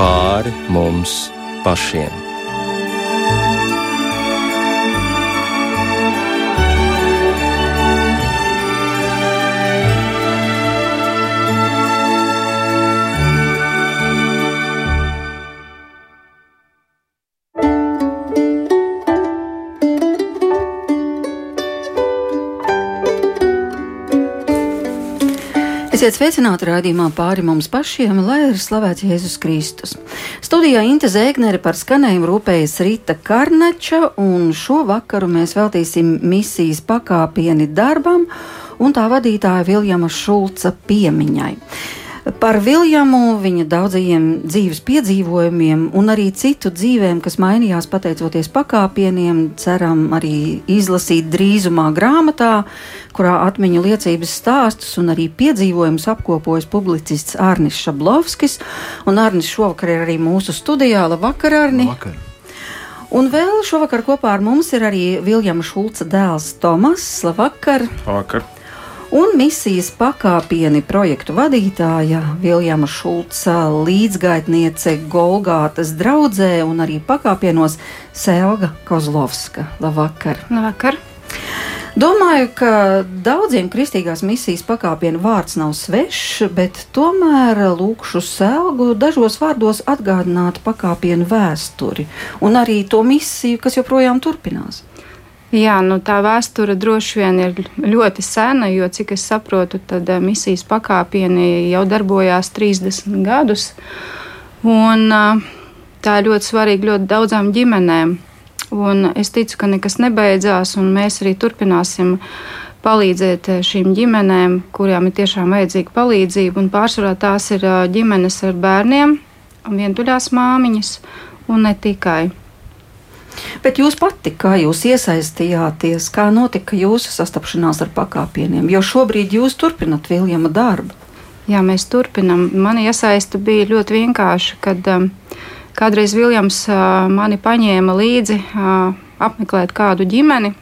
pāri mums pašiem. Esiet sveicināti raidījumā pāri mums pašiem, lai ir slavēts Jēzus Kristus. Studijā Inte Zēgnere par skanējumu rūpējas Rita Karnača, un šo vakaru mēs veltīsim misijas pakāpieni darbam un tā vadītāja Viljama Šulca piemiņai. Par Viljamu, viņa daudzajiem dzīves piedzīvojumiem un arī citu dzīvēm, kas mainījās pateicoties pakāpieniem, ceram arī izlasīt drīzumā grāmatā, kurā atmiņu liecības stāstus un arī piedzīvojumus apkopojas publicists Arnis Šablovskis. Un Arnis šovakar ir arī mūsu studijā. Labvakar, Arni! Labvakar. Un vēl šovakar kopā ar mums ir arī Viljama Šulca dēls Tomas. Labvakar! Labvakar un misijas pakāpieni projektu vadītāja Viljama Šulca līdzgaitniece Golgātas draudzē un arī pakāpienos Selga Kozlovska. Labvakar! Labvakar. Domāju, ka daudziem kristīgās misijas pakāpienu vārds nav svešs, bet tomēr lūkšu sēlgu dažos vārdos atgādināt pakāpienu vēsturi un arī to misiju, kas joprojām turpinās. Jā, nu tā vēsture droši vien ir ļoti sena, jo, cik es saprotu, tad eh, misijas pakāpieni jau darbojās 30 gadus. Un, eh, tā ir ļoti svarīga ļoti daudzām ģimenēm. Un es ticu, ka nekas nebeidzās, un mēs arī turpināsim palīdzēt eh, šīm ģimenēm, kurām ir tiešām vajadzīga palīdzība. Pārsvarā tās ir ģimenes ar bērniem, vientuļās māmiņas un ne tikai. Bet jūs pati, kā jūs iesaistījāties, kā notika jūsu sastapšanās ar pakāpieniem, jo šobrīd jūs turpinat Viljama darbu? Jā, mēs turpinam. Mana iesaista bija ļoti vienkārša, kad um, kādreiz Viljams uh, mani paņēma līdzi uh, apmeklēt kādu ģimeni,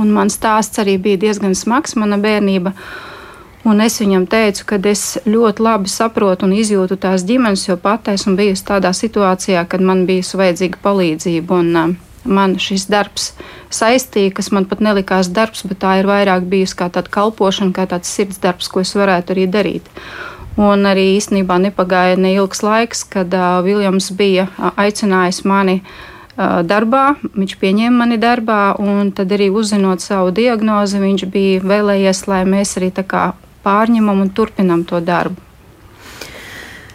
un mans stāsts arī bija diezgan smags, mana bērnība. Uh, Un es viņam teicu, ka es ļoti labi saprotu un izjūtu tās ģimenes, jo pat esmu bijusi tādā situācijā, kad man bija vajadzīga palīdzība. Un, uh, man šis darbs saistīja, kas man pat nelikās darbs, bet tā ir vairāk bijusi kā tāda kalpošana, kā tāds sirds darbs, ko es varētu arī darīt. Un arī īstenībā nepagāja neilgs laiks, kad uh, Viljams bija aicinājis mani uh, darbā, viņš pieņēma mani darbā, un tad arī uzzinot savu diagnozi, viņš bija vēlējies, lai mēs arī pārņemam un turpinam to darbu.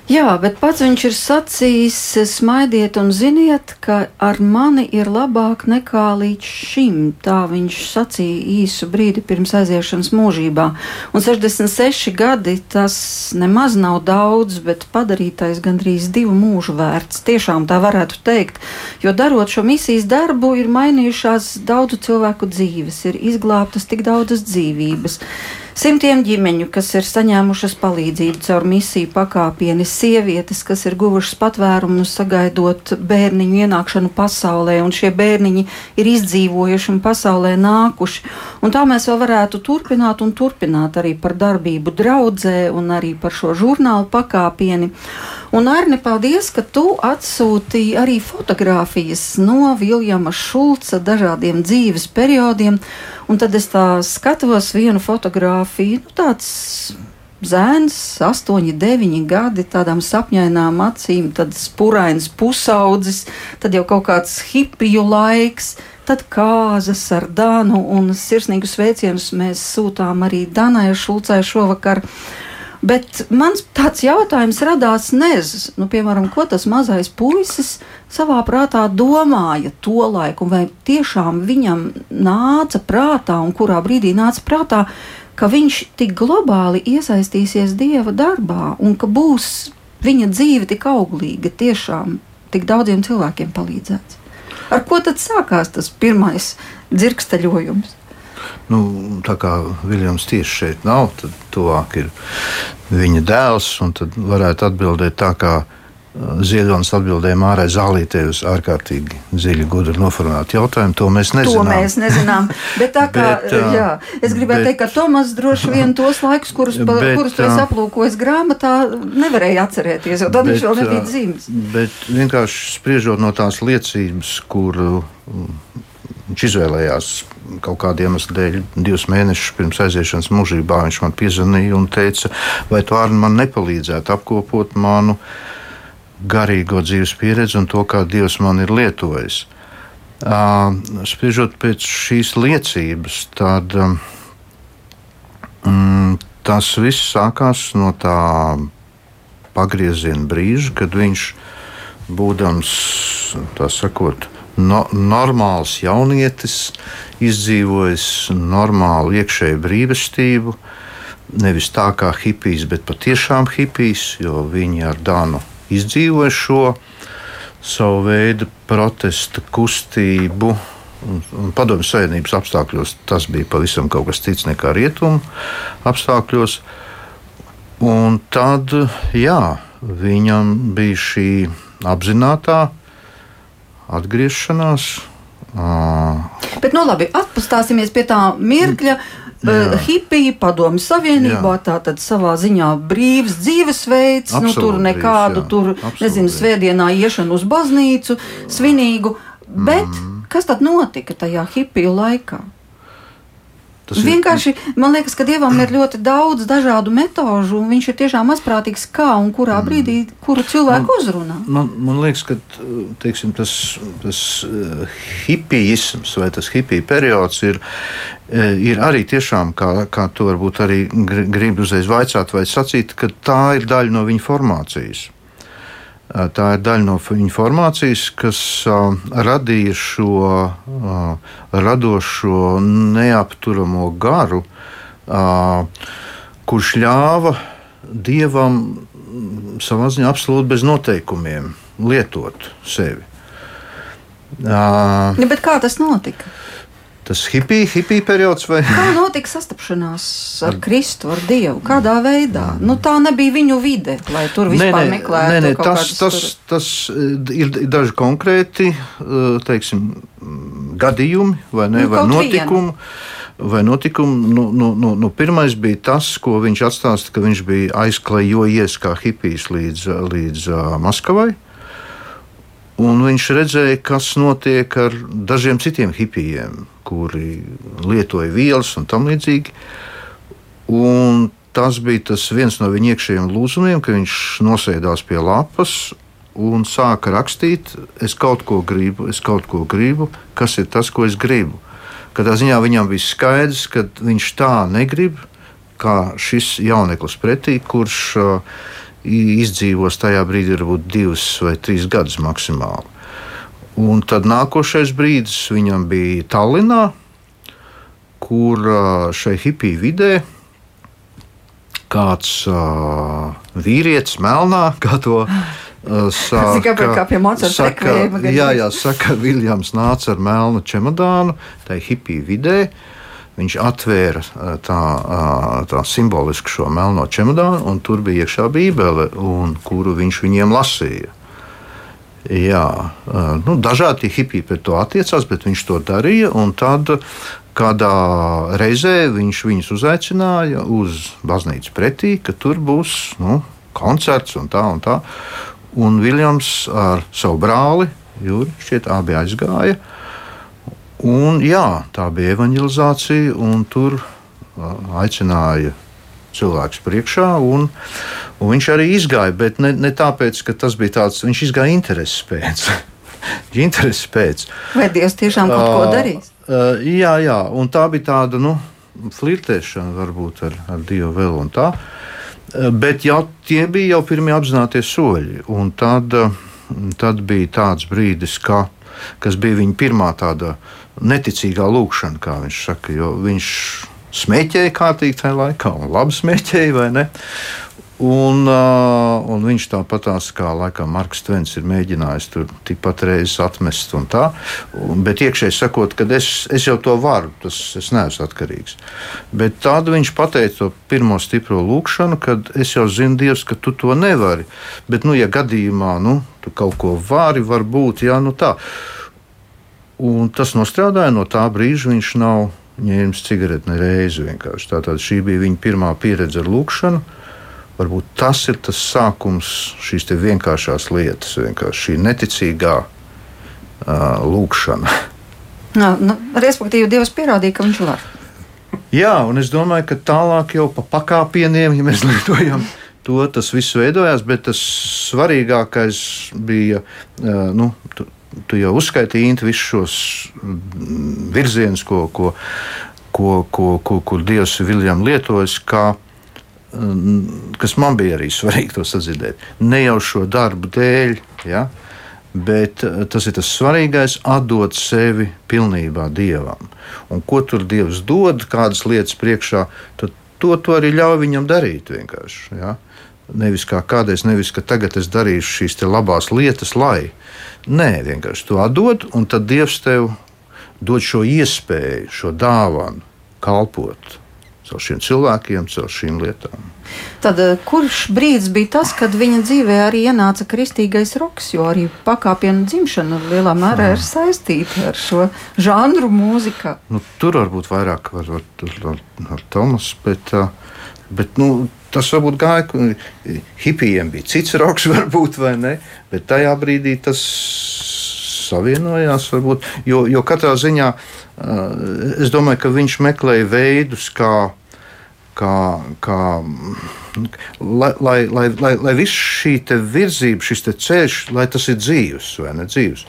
Jā, bet pats viņš ir sacījis, smaidiet un ziniet, ka ar mani ir labāk nekā līdz šim. Tā viņš sacīja īsu brīdi pirms aiziešanas mūžībā. Un 66 gadi tas nemaz nav daudz, bet padarītais gandrīz divu mūžu vērts. Tiešām tā varētu teikt, jo darot šo misijas darbu, ir mainījušās daudzu cilvēku dzīves, ir izglābtas tik daudzas dzīvības. Simtiem ģimeņu, kas ir saņēmušas palīdzību caur misiju pakāpieni, sievietes, kas ir guvušas patvērumu, sagaidot bērniņu ienākšanu pasaulē, un šie bērniņi ir izdzīvojuši un pasaulē nākuši. Un tā mēs vēl varētu turpināt un turpināt arī par darbību draudzē un arī par šo žurnālu pakāpieni. Un, Arni, paldies, ka tu atsūtīji arī fotogrāfijas no Viljama Šulca dažādiem dzīves periodiem. Un tad es tā skatos vienu fotogrāfiju, nu, tāds zēns, 8, 9 gadi, tādām sapņainām acīm, tad spurains pusaudzis, tad jau kaut kāds hipiju laiks. Tad kāzas ar Dānu un sirsnīgus sveicienus mēs sūtām arī Danai Šulcai šovakar. Uh, Bet mans tāds jautājums radās nezis, nu, piemēram, ko tas mazais puisis savā prātā domāja to laiku, vai tiešām viņam nāca prātā un kurā brīdī nāca prātā, ka viņš tik globāli iesaistīsies Dieva darbā un ka būs viņa dzīve tik auglīga, tiešām tik daudziem cilvēkiem palīdzēts. Ar ko tad sākās tas pirmais dzirksteļojums? Nu, tā kā Viljams tieši šeit nav, tad tuvāk ir viņa dēls. Tad varētu atbildēt tā, kā Ziedonis atbildēja Mārai Zālītē uz ārkārtīgi dziļi, gudri noformulētu jautājumu. To mēs nezinām. To mēs nezinām. Bet tā kā, bet, uh, jā, es gribēju bet, teikt, ka Tomas droši vien tos laikus, kurus, bet, kurus tu esi aplūkojis grāmatā, nevarēja atcerēties, jo tad bet, viņš vēl nebija dzīves. Bet vienkārši spriežot no tās liecības, kur viņš izvēlējās kaut kādiem iemesliem dēļ, divus mēnešus pirms aiziešanas mūžībā, viņš man piezvanīja un teica, vai tu arī man nepalīdzētu apkopot manu garīgo dzīves pieredzi un to, kā Dievs man ir lietojis. Spriežot pēc šīs liecības, tad um, tas viss sākās no tā pagrieziena brīža, kad viņš, būdams tā sakot, no, normāls jaunietis, izdzīvojis normālu iekšēju brīvestību, nevis tā kā hipijs, bet patiešām hipijs, jo viņi ar Dānu izdzīvoja šo savu veidu protesta kustību. Padomju savienības apstākļos tas bija pavisam kas cits nekā rietumu apstākļos. Un tad, jā, viņam bija šī apzināta atgriešanās. Bet, nu, labi, atpūstāsimies pie tā mirkļa. Mm Hipija padomju savienībā, Jā. tā tad savā ziņā brīvs dzīvesveids, Absolut nu, tur nekādu, brīvs, tur, Absolut nezinu, brīvs. svētdienā iešanu uz baznīcu, svinīgu. Bet mm. kas tad notika tajā hipiju laikā? Tas vienkārši man liekas, ka dievam ir ļoti daudz dažādu metožu, un viņš ir tiešām mazprātīgs, kā un kurā mm. brīdī kuru cilvēku man, uzrunā. Man, man liekas, ka teiksim, tas, tas uh, hipijisms vai tas hipija periods ir, uh, ir arī tiešām, kā, kā to varbūt arī grib uzreiz vaicāt vai sacīt, ka tā ir daļa no viņa formācijas. Tā ir daļa no informācijas, kas uh, radīja šo uh, radošo, neapturamo garu, uh, kurš ļāva dievam savā ziņā absolūti bez noteikumiem lietot sevi. Uh, ja, kā tas notika? Tas hipija, hipija periods. Vai? Kā notika sastapšanās ar Kristu, ar Dievu? Kādā veidā? Nu, tā nebija viņu vide, lai tur vispār nē, nē, meklētu. Nē, nē, tas, tas, tas eh, ir daži konkrēti eh, teiksim, gadījumi vai, ne, nu, vai notikumi. Vai notikumi, nu, nu, nu, nu, pirmais bija tas, ko viņš atstāsta, ka viņš bija aizklejojies kā hipijs līdz, līdz uh, Maskavai. Un viņš redzēja, kas notiek ar dažiem citiem hipijiem, kuri lietoja vielas un tam līdzīgi. Un tas bija tas viens no viņa iekšējiem lūzumiem, ka viņš nosēdās pie lapas un sāka rakstīt, es kaut ko gribu, es kaut ko gribu, kas ir tas, ko es gribu. Katrā ziņā viņam bija skaidrs, ka viņš tā negrib, kā šis jauneklis pretī, kurš uh, izdzīvos tajā brīdī varbūt divus vai trīs gadus maksimāli. Un tad nākošais brīdis viņam bija Tallinā, kur šai hipiju vidē kāds uh, vīrietis melnā, kā to saka, kā pie saka, jā, jā, saka, Viljams nāca ar melnu čemodānu, tai hipiju vidē. Uh, Viņš atvēra tā, tā simboliski šo melno čemodānu, un tur bija iekšā bībele, kuru viņš viņiem lasīja. Jā, nu, dažādi hipiji pret to attiecās, bet viņš to darīja. Tad kādā reizē viņš viņus uzaicināja uz baznīcu pretī, ka tur būs nu, koncerts un tā un tā. Un Viljams ar savu brāli, Jūri, šķiet, abi aizgāja. Un, jā, tā bija evanģelizācija, un tur aicināja cilvēks priekšā, un, un viņš arī izgāja. Bet ne, ne tāpēc, ka tas bija tāds, viņš izgāja intereses pēc. intereses pēc. Vai Dievs tiešām kaut ko darīs? Uh, jā, jā, un tā bija tāda nu, flirtēšana varbūt ar, ar Dievu vēl un tā. Uh, bet jau, tie bija jau pirmie apzinātie soļi. Un tad, tad bija tāds brīdis, ka, kas bija viņa pirmā tāda uh, neticīgā lūkšana, kā viņš saka, jo viņš smēķēja kārtīgi tajā laikā, un labi smēķēja, vai ne? Un, uh, un viņš tāpatās kā laikam Marks Tvens ir mēģinājis tur tikpat reizes atmest un tā. Un, bet iekšēji sakot, ka es, es jau to varu, tas es neesmu atkarīgs. Bet tad viņš pateica to pirmo stipro lūkšanu, kad es jau zinu, Dievs, ka tu to nevari. Bet, nu, ja gadījumā nu, tu kaut ko vari, varbūt, jā, nu tā. Un tas nostrādāja no tā brīža, viņš nav ņēmis cigareti nereizi. Tātad šī bija viņa pirmā pieredze ar lūkšanu. Varbūt tas ir tas sākums šīs vienkāršās lietas, vienkārši šī neticīgā uh, lūkšana. Nā, nu, respektīvi, Dievs pierādīja, ka viņš var. Jā, un es domāju, ka tālāk jau pa pakāpieniem, ja mēs lietojam to, tas viss veidojās, bet tas svarīgākais bija, uh, nu, tu, jau uzskaitīji Intu visus šos virzienus, ko, ko, ko, ko, ko, kur Dievs Viljam lietojas, kā kas man bija arī svarīgi to sadzirdēt. Ne jau šo darbu dēļ, ja, bet eh, tas ir tas svarīgais - atdot sevi pilnībā dievam. Un ko tur dievs dod, kādas lietas priekšā, tad to, to arī ļauj viņam darīt vienkārši. Ja. Nevis kā kādreiz, nevis ka tagad es darīšu šīs labās lietas, lai. Nē, vienkārši to atdod, un tad Dievs tev dod šo iespēju, šo dāvanu kalpot caur šiem cilvēkiem, caur šīm lietām. Tad eh, kurš brīdis bija tas, kad viņa dzīvē arī ienāca kristīgais roks, jo arī pakāpienu dzimšana lielā mērā ir saistīta ar šo žanru mūzikā? Nu, tur varbūt vairāk var, var, var, var Tomas, bet, eh, bet nu, tas varbūt gāja, hipijiem bija cits roks varbūt, vai ne, bet tajā brīdī tas savienojās varbūt, jo, jo katrā ziņā uh, es domāju, ka viņš meklēja veidus, kā kā, kā lai, lai, lai, lai, lai viss šī virzība, šis ceļš, lai tas ir dzīves vai ne dzīves.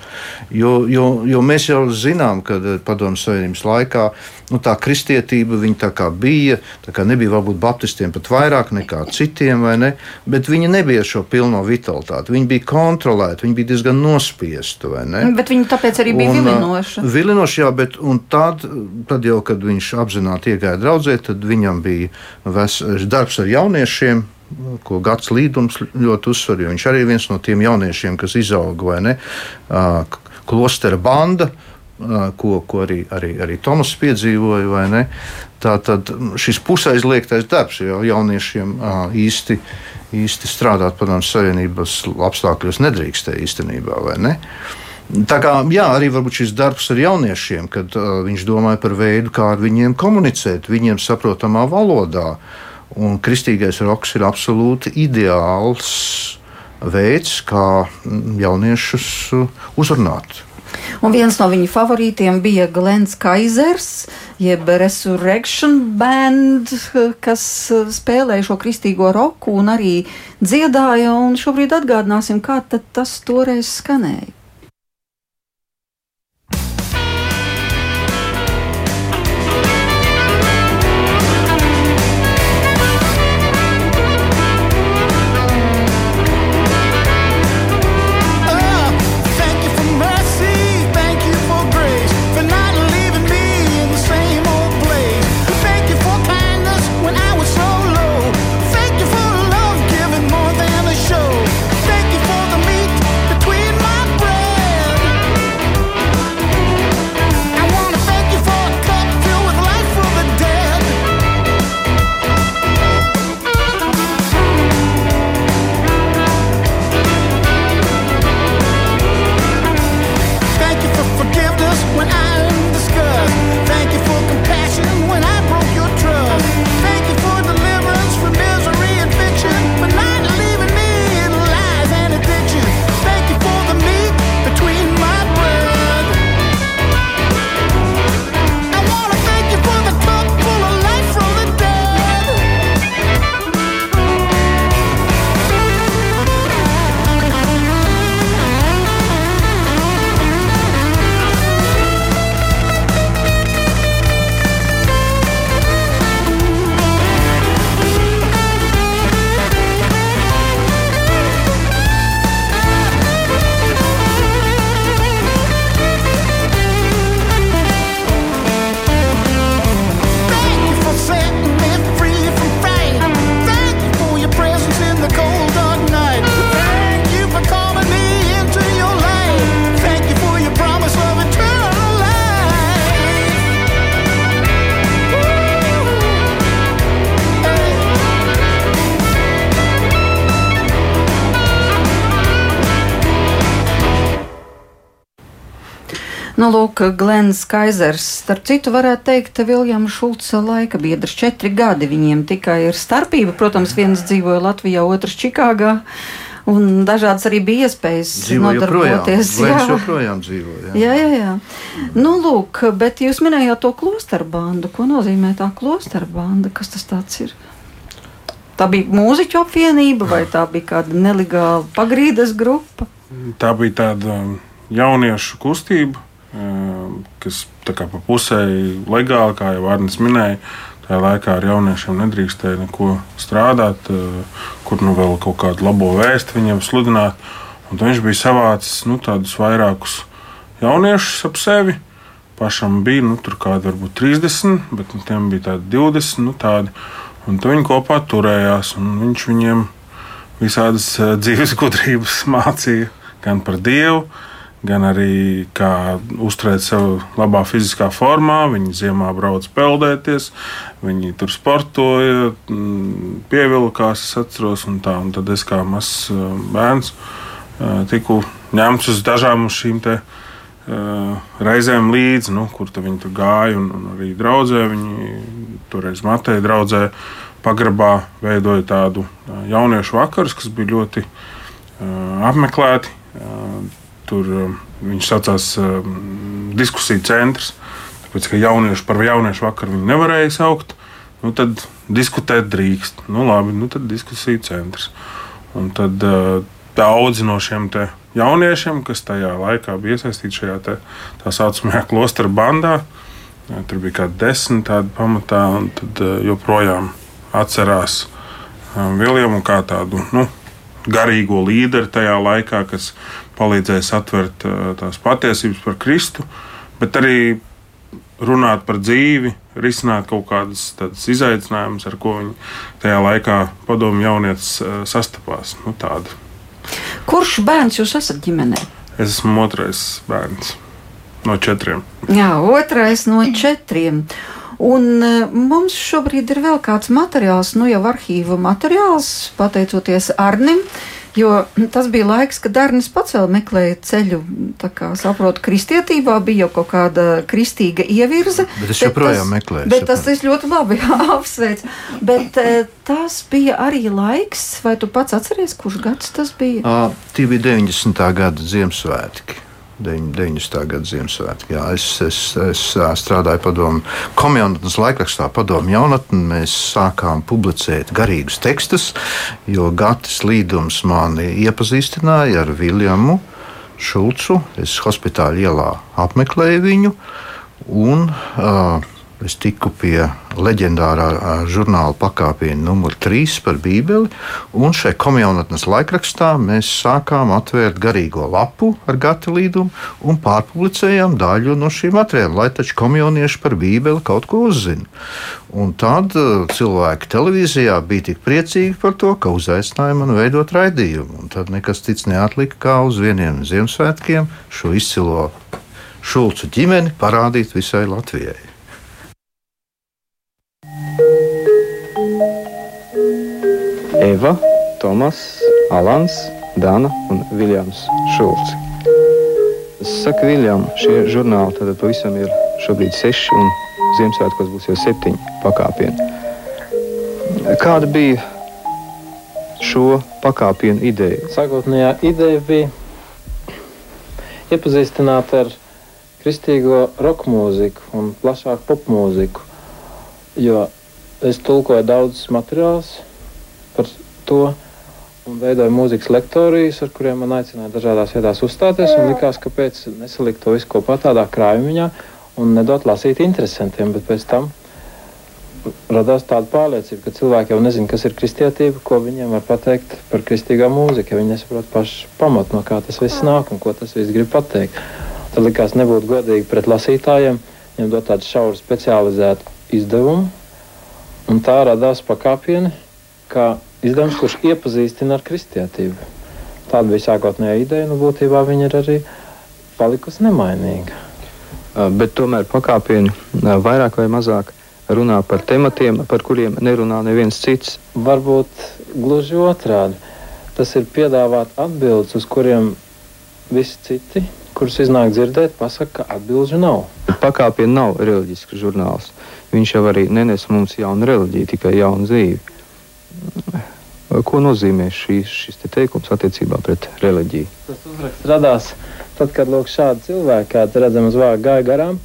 Jo, jo, jo mēs jau zinām, ka eh, Padomu Savienības laikā nu, tā kristietība tā kā bija, tā kā nebija varbūt baptistiem pat vairāk nekā citiem, ne, bet viņi nebija šo pilno vitalitāti. Viņi bija kontrolēti, viņi bija diezgan nospiesti. Bet viņi tāpēc arī bija un, eh, vilinoši. Vilinoši, jā, bet tad, tad jau, kad viņš apzināti iegāja draudzē, tad viņam bija ves, darbs ar jauniešiem, ko Gats Līdums ļoti uzsver, viņš arī ir viens no tiem jauniešiem, kas izauga vai ne, klostera banda. Ko, ko arī, arī, arī Tomas piedzīvoja. Tā tad šis pusaizliegtais darbs jau jauniešiem īsti, īsti strādāt padomus savienības apstākļos nedrīkstēja īstenībā. Ne? Tā kā jā, arī šis darbs ar jauniešiem, kad uh, viņš domāja par veidu, kā ar viņiem komunicēt, viņiem saprotamā valodā. Uh, Un kristīgais roks ir absolūti ideāls veids, kā jauniešus uzrunāt. Un viens no viņa favorītiem bija Glens Kaisers, jeb Resurrection Band, kas spēlēja šo kristīgo roku un arī dziedāja. Un šobrīd atgādināsim, kā tas toreiz skanēja. Nu, lūk, Glens Kaisers, starp citu, varētu teikt, Viljams Šulca laika biedrs. Četri gadi viņiem tikai ir starpība. Protams, viens dzīvoja Latvijā, otrs Čikāgā. Un dažādas arī bija iespējas dzīvo nodarboties. Joprojām. Jā, joprojām dzīvo. Jā. jā, jā, jā. Nu, lūk, bet jūs minējāt to klosteru bandu. Ko nozīmē tā klosteru banda? Kas tas ir? Tā bija mūziķu apvienība vai tā bija kāda nelegāla pagrīdes grupa? Tā bija tāda um, jauniešu kustība, um, kas pa pusē legāli, kā jau Arnēs minēja. Tajā laikā ar jauniešiem nedrīkstēja neko strādāt, uh, kur nu vēl kaut kādu labo vēstu viņiem sludināt. Un viņš bija savācis nu, tādus vairākus jauniešus ap sevi. Pašam bija nu, tur kādi varbūt 30, bet nu, tiem bija tādi 20. Nu, tādi. Un viņi kopā turējās, un viņš viņiem visādas eh, dzīves gudrības mācīja gan par Dievu, gan arī kā uzturēt sevi labā fiziskā formā. Viņi ziemā brauc peldēties, viņi tur sportoja, mm, pievilkās, es atceros, un tā. Un tad es kā mazs eh, bērns eh, tiku ņemts uz dažām šīm te reizēm līdzi, nu, kur viņi tur gāja, un, un arī draudzē. Viņi toreiz Mateja draudzē pagrabā veidoja tādu jauniešu vakarus, kas bija ļoti apmeklēti. Tur viņš saucās diskusiju centrs, tāpēc ka jaunieši par jauniešu vakaru viņi nevarēja saukt. Nu, tad diskutēt drīkst. Nu, labi, nu, tad diskusiju centrs. Un tad uh, daudzi no šiem jauniešiem, kas tajā laikā bija iesaistīti šajā te, tā saucamajā klostra bandā, tur bija kaut kādi desmit tādi pamatā, un tad joprojām atcerās um, Viljamu kā tādu nu, garīgo līderi tajā laikā, kas palīdzēja atvert uh, tās patiesības par Kristu, bet arī runāt par dzīvi, risināt kaut kādas izaicinājumus, ar ko viņi tajā laikā padomu jaunietis uh, sastapās. Nu, tāda. Kurš bērns jūs esat ģimenē? Es esmu otrais bērns. No četriem. Jā, otrais no četriem. Un e, mums šobrīd ir vēl kāds materiāls, nu jau arhīva materiāls, pateicoties Arnim. Jo tas bija laiks, kad Dārnis pats vēl meklēja ceļu, tā kā saprotu, kristietībā bija jau kaut kāda kristīga ievirze. Bet es joprojām meklēju. Bet tas ir ļoti labi apsveic. Bet e, tas bija arī laiks, vai tu pats atceries, kurš gads tas bija? À, tie bija 90. gada Ziemassvētki. 90. gada Ziemassvētku. Jā, es, es, es strādāju padomu komjaunas laikrakstā, padomu jaunatni. Mēs sākām publicēt garīgus tekstus, jo Gatis Līdums mani iepazīstināja ar Viljamu Šulcu. Es hospitāla ielā apmeklēju viņu. Un, uh, es tiku pie leģendārā žurnāla pakāpiena numur 3 par Bībeli, un šai komjaunatnes laikrakstā mēs sākām atvērt garīgo lapu ar gata līdumu un pārpublicējām daļu no šī materiāla, lai taču komjaunieši par Bībeli kaut ko uzzina. Un tad cilvēki televīzijā bija tik priecīgi par to, ka uzaicināja mani veidot raidījumu, un tad nekas cits neatlika kā uz vieniem Ziemassvētkiem šo izcilo Šulcu ģimeni parādīt visai Latvijai. Eva, Tomas, Alans, Dana un Viljams Šulcs. Es saku, Viljam, šie žurnāli tad pavisam ir šobrīd seši un Ziemassvētkos būs jau septiņi pakāpieni. Kāda bija šo pakāpienu ideja? Sākotnējā ideja bija iepazīstināt ar kristīgo roka mūziku un plašāku popmūziku, jo es tulkoju daudzus materiālus par to un veidoju mūzikas lektorijas, ar kuriem man aicināja dažādās vietās uzstāties. Likās, kāpēc nesalikt to visu kopā tādā krājumiņā un nedot lasīt interesantiem. Bet pēc tam radās tāda pārliecība, ka cilvēki jau nezina, kas ir kristietība, ko viņiem var pateikt par kristīgā mūziku. Ja viņi nesaprot pašu pamatu, no kā tas viss nāk un ko tas viss grib pateikt. Tad likās, nebūtu godīgi pret lasītājiem, viņiem dot tādu šauru specializētu izdevumu. Un tā radās pakāpieni, kā izdevums, kurš iepazīstina ar kristietību. Tāda bija sākotnējā ideja, nu būtībā viņa ir arī palikusi nemainīga. Bet tomēr pakāpieni vairāk vai mazāk runā par tematiem, par kuriem nerunā neviens cits. Varbūt gluži otrādi. Tas ir piedāvāt atbildes, uz kuriem visi citi, kurus iznāk dzirdēt, pasaka, ka atbilžu nav. Pakāpiena nav reliģisks žurnāls. Viņš jau arī nenes mums jaunu reliģiju, tikai jaunu dzīvi. Ko nozīmē šī, šis te teikums attiecībā pret reliģiju? Tas uzraksts radās tad, kad lūk, šādi cilvēki, kādi redzam uz vāga, gāja garām.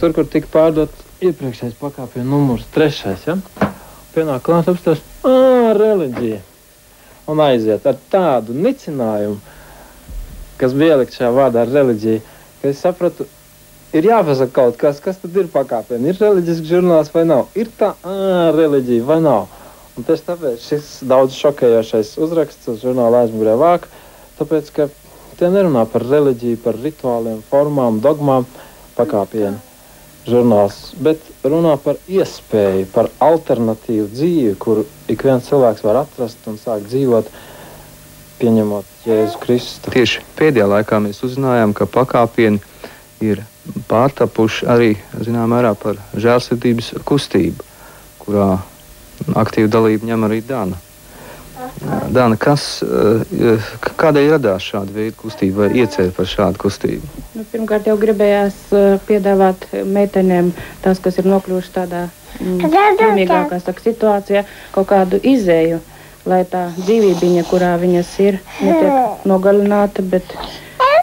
Tur, kur tika pārdots iepriekšējais pakāpienu numurs, trešais. Ja? Pienāk klāt apstāties, ah, reliģija. Un aiziet ar tādu nicinājumu, kas bija ielikt šajā vārdā reliģija, ka es sapratu, ir jāpasaka kaut kas, kas tad ir pakāpieni. Ir reliģisks žurnāls vai nav? Ir tā ah, reliģija vai nav? Un tieši tāpēc šis daudz šokējošais uzraksts uz žurnāla aizmugurē vāk, tāpēc, ka tie nerunā par reliģiju, par rituāliem, formām, dogmām, pakāpienu žurnāls, bet runā par iespēju, par alternatīvu dzīvi, kuru ik viens cilvēks var atrast un sākt dzīvot, pieņemot Jēzu Kristu. Tieši pēdējā laikā mēs uzzinājām, ka pakāpieni ir pārtapuši arī zināmā mērā par žēlsirdības kustību, kurā aktīvu dalību ņem arī Dana. Dana, kas, eh, kādēļ radās šāda veida kustība vai iecerēja par šādu kustību? Nu, pirmkārt, jau gribējās eh, piedāvāt meitenēm, tās, kas ir nokļuvušas tādā laimīgākā mm, situācijā, kaut kādu izēju, lai tā dzīvība, kurā viņas ir, netiek nogalināta, bet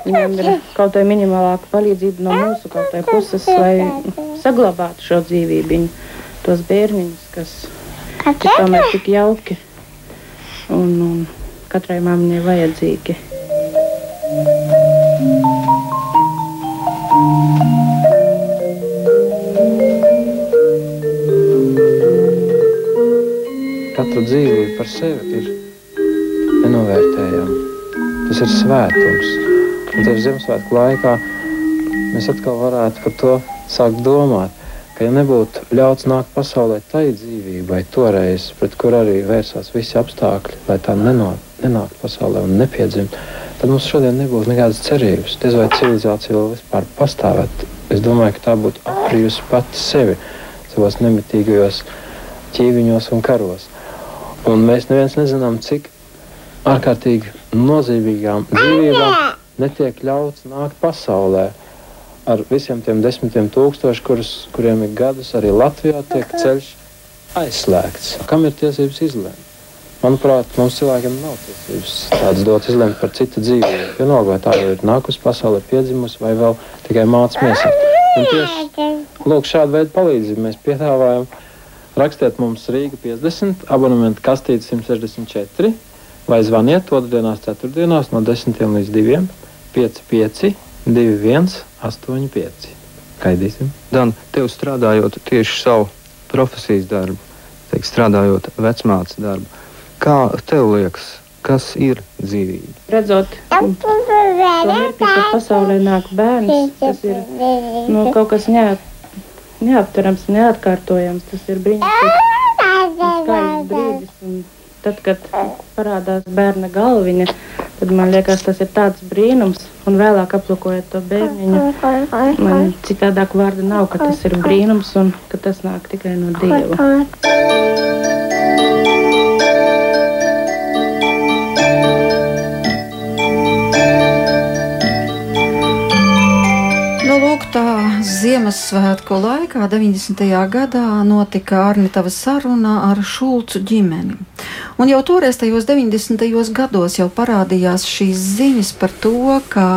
viņam ir kaut kāda minimālāka palīdzība no mūsu puses, lai saglabātu šo dzīvību, tos bērniņus, kas ir tomēr tik jauki un, un katrai mammai vajadzīgi. Katra dzīvība par sevi ir nenovērtējama. Tas ir svētums. Un tieši Ziemassvētku laikā mēs atkal varētu par to sākt domāt ka, ja nebūtu ļauts nākt pasaulē tai dzīvībai, toreiz, pret kur arī vērsās visi apstākļi, lai tā nenāktu pasaulē un nepiedzimtu, tad mums šodien nebūtu nekādas cerības. Diez vai civilizācija vēl vispār pastāvētu. Es domāju, ka tā būtu aprījusi pati sevi savos nemitīgajos ķīviņos un karos. Un mēs neviens nezinām, cik ārkārtīgi nozīmīgām dzīvībām netiek ļauts nākt pasaulē ar visiem tiem desmitiem tūkstošiem, kuriem ir gadus, arī Latvijā tiek ceļš aizslēgts. Kam ir tiesības izlemt? Manuprāt, mums cilvēkiem nav tiesības tādas dot izlemt par citu dzīvību. Vienalga, vai tā jau ir nākusi pasaulē, piedzimusi vai vēl tikai mācāmies. Tieši lūk, šādu veidu palīdzību mēs piedāvājam. Rakstiet mums Rīga 50, abonementu kastīte 164 vai zvaniet otrdienās, ceturtdienās no 10 līdz 2, 5, 5, 2, 1. 8,5. Gaidīsim. Dan, tev strādājot tieši savu profesijas darbu, teik, strādājot vecmātes darbu, kā tev liekas, kas ir dzīvība? Redzot, to mirkli, kad pasaulē nāk bērns, tas ir nu, kaut kas neat, neaptverams, neatkārtojams. Tas ir. Un tad, kad parādās bērna galviņa, tad man liekas, tas ir tāds brīnums. Un vēlāk aplūkojot to bērniņu, man citādāk vārda nav, ka tas ir brīnums un ka tas nāk tikai no Dieva. Ziemassvētku laikā, 90. gadā, notika Arnitava saruna ar Šulcu ģimeni. Un jau toreiz, tajos 90. gados, jau parādījās šīs ziņas par to, ka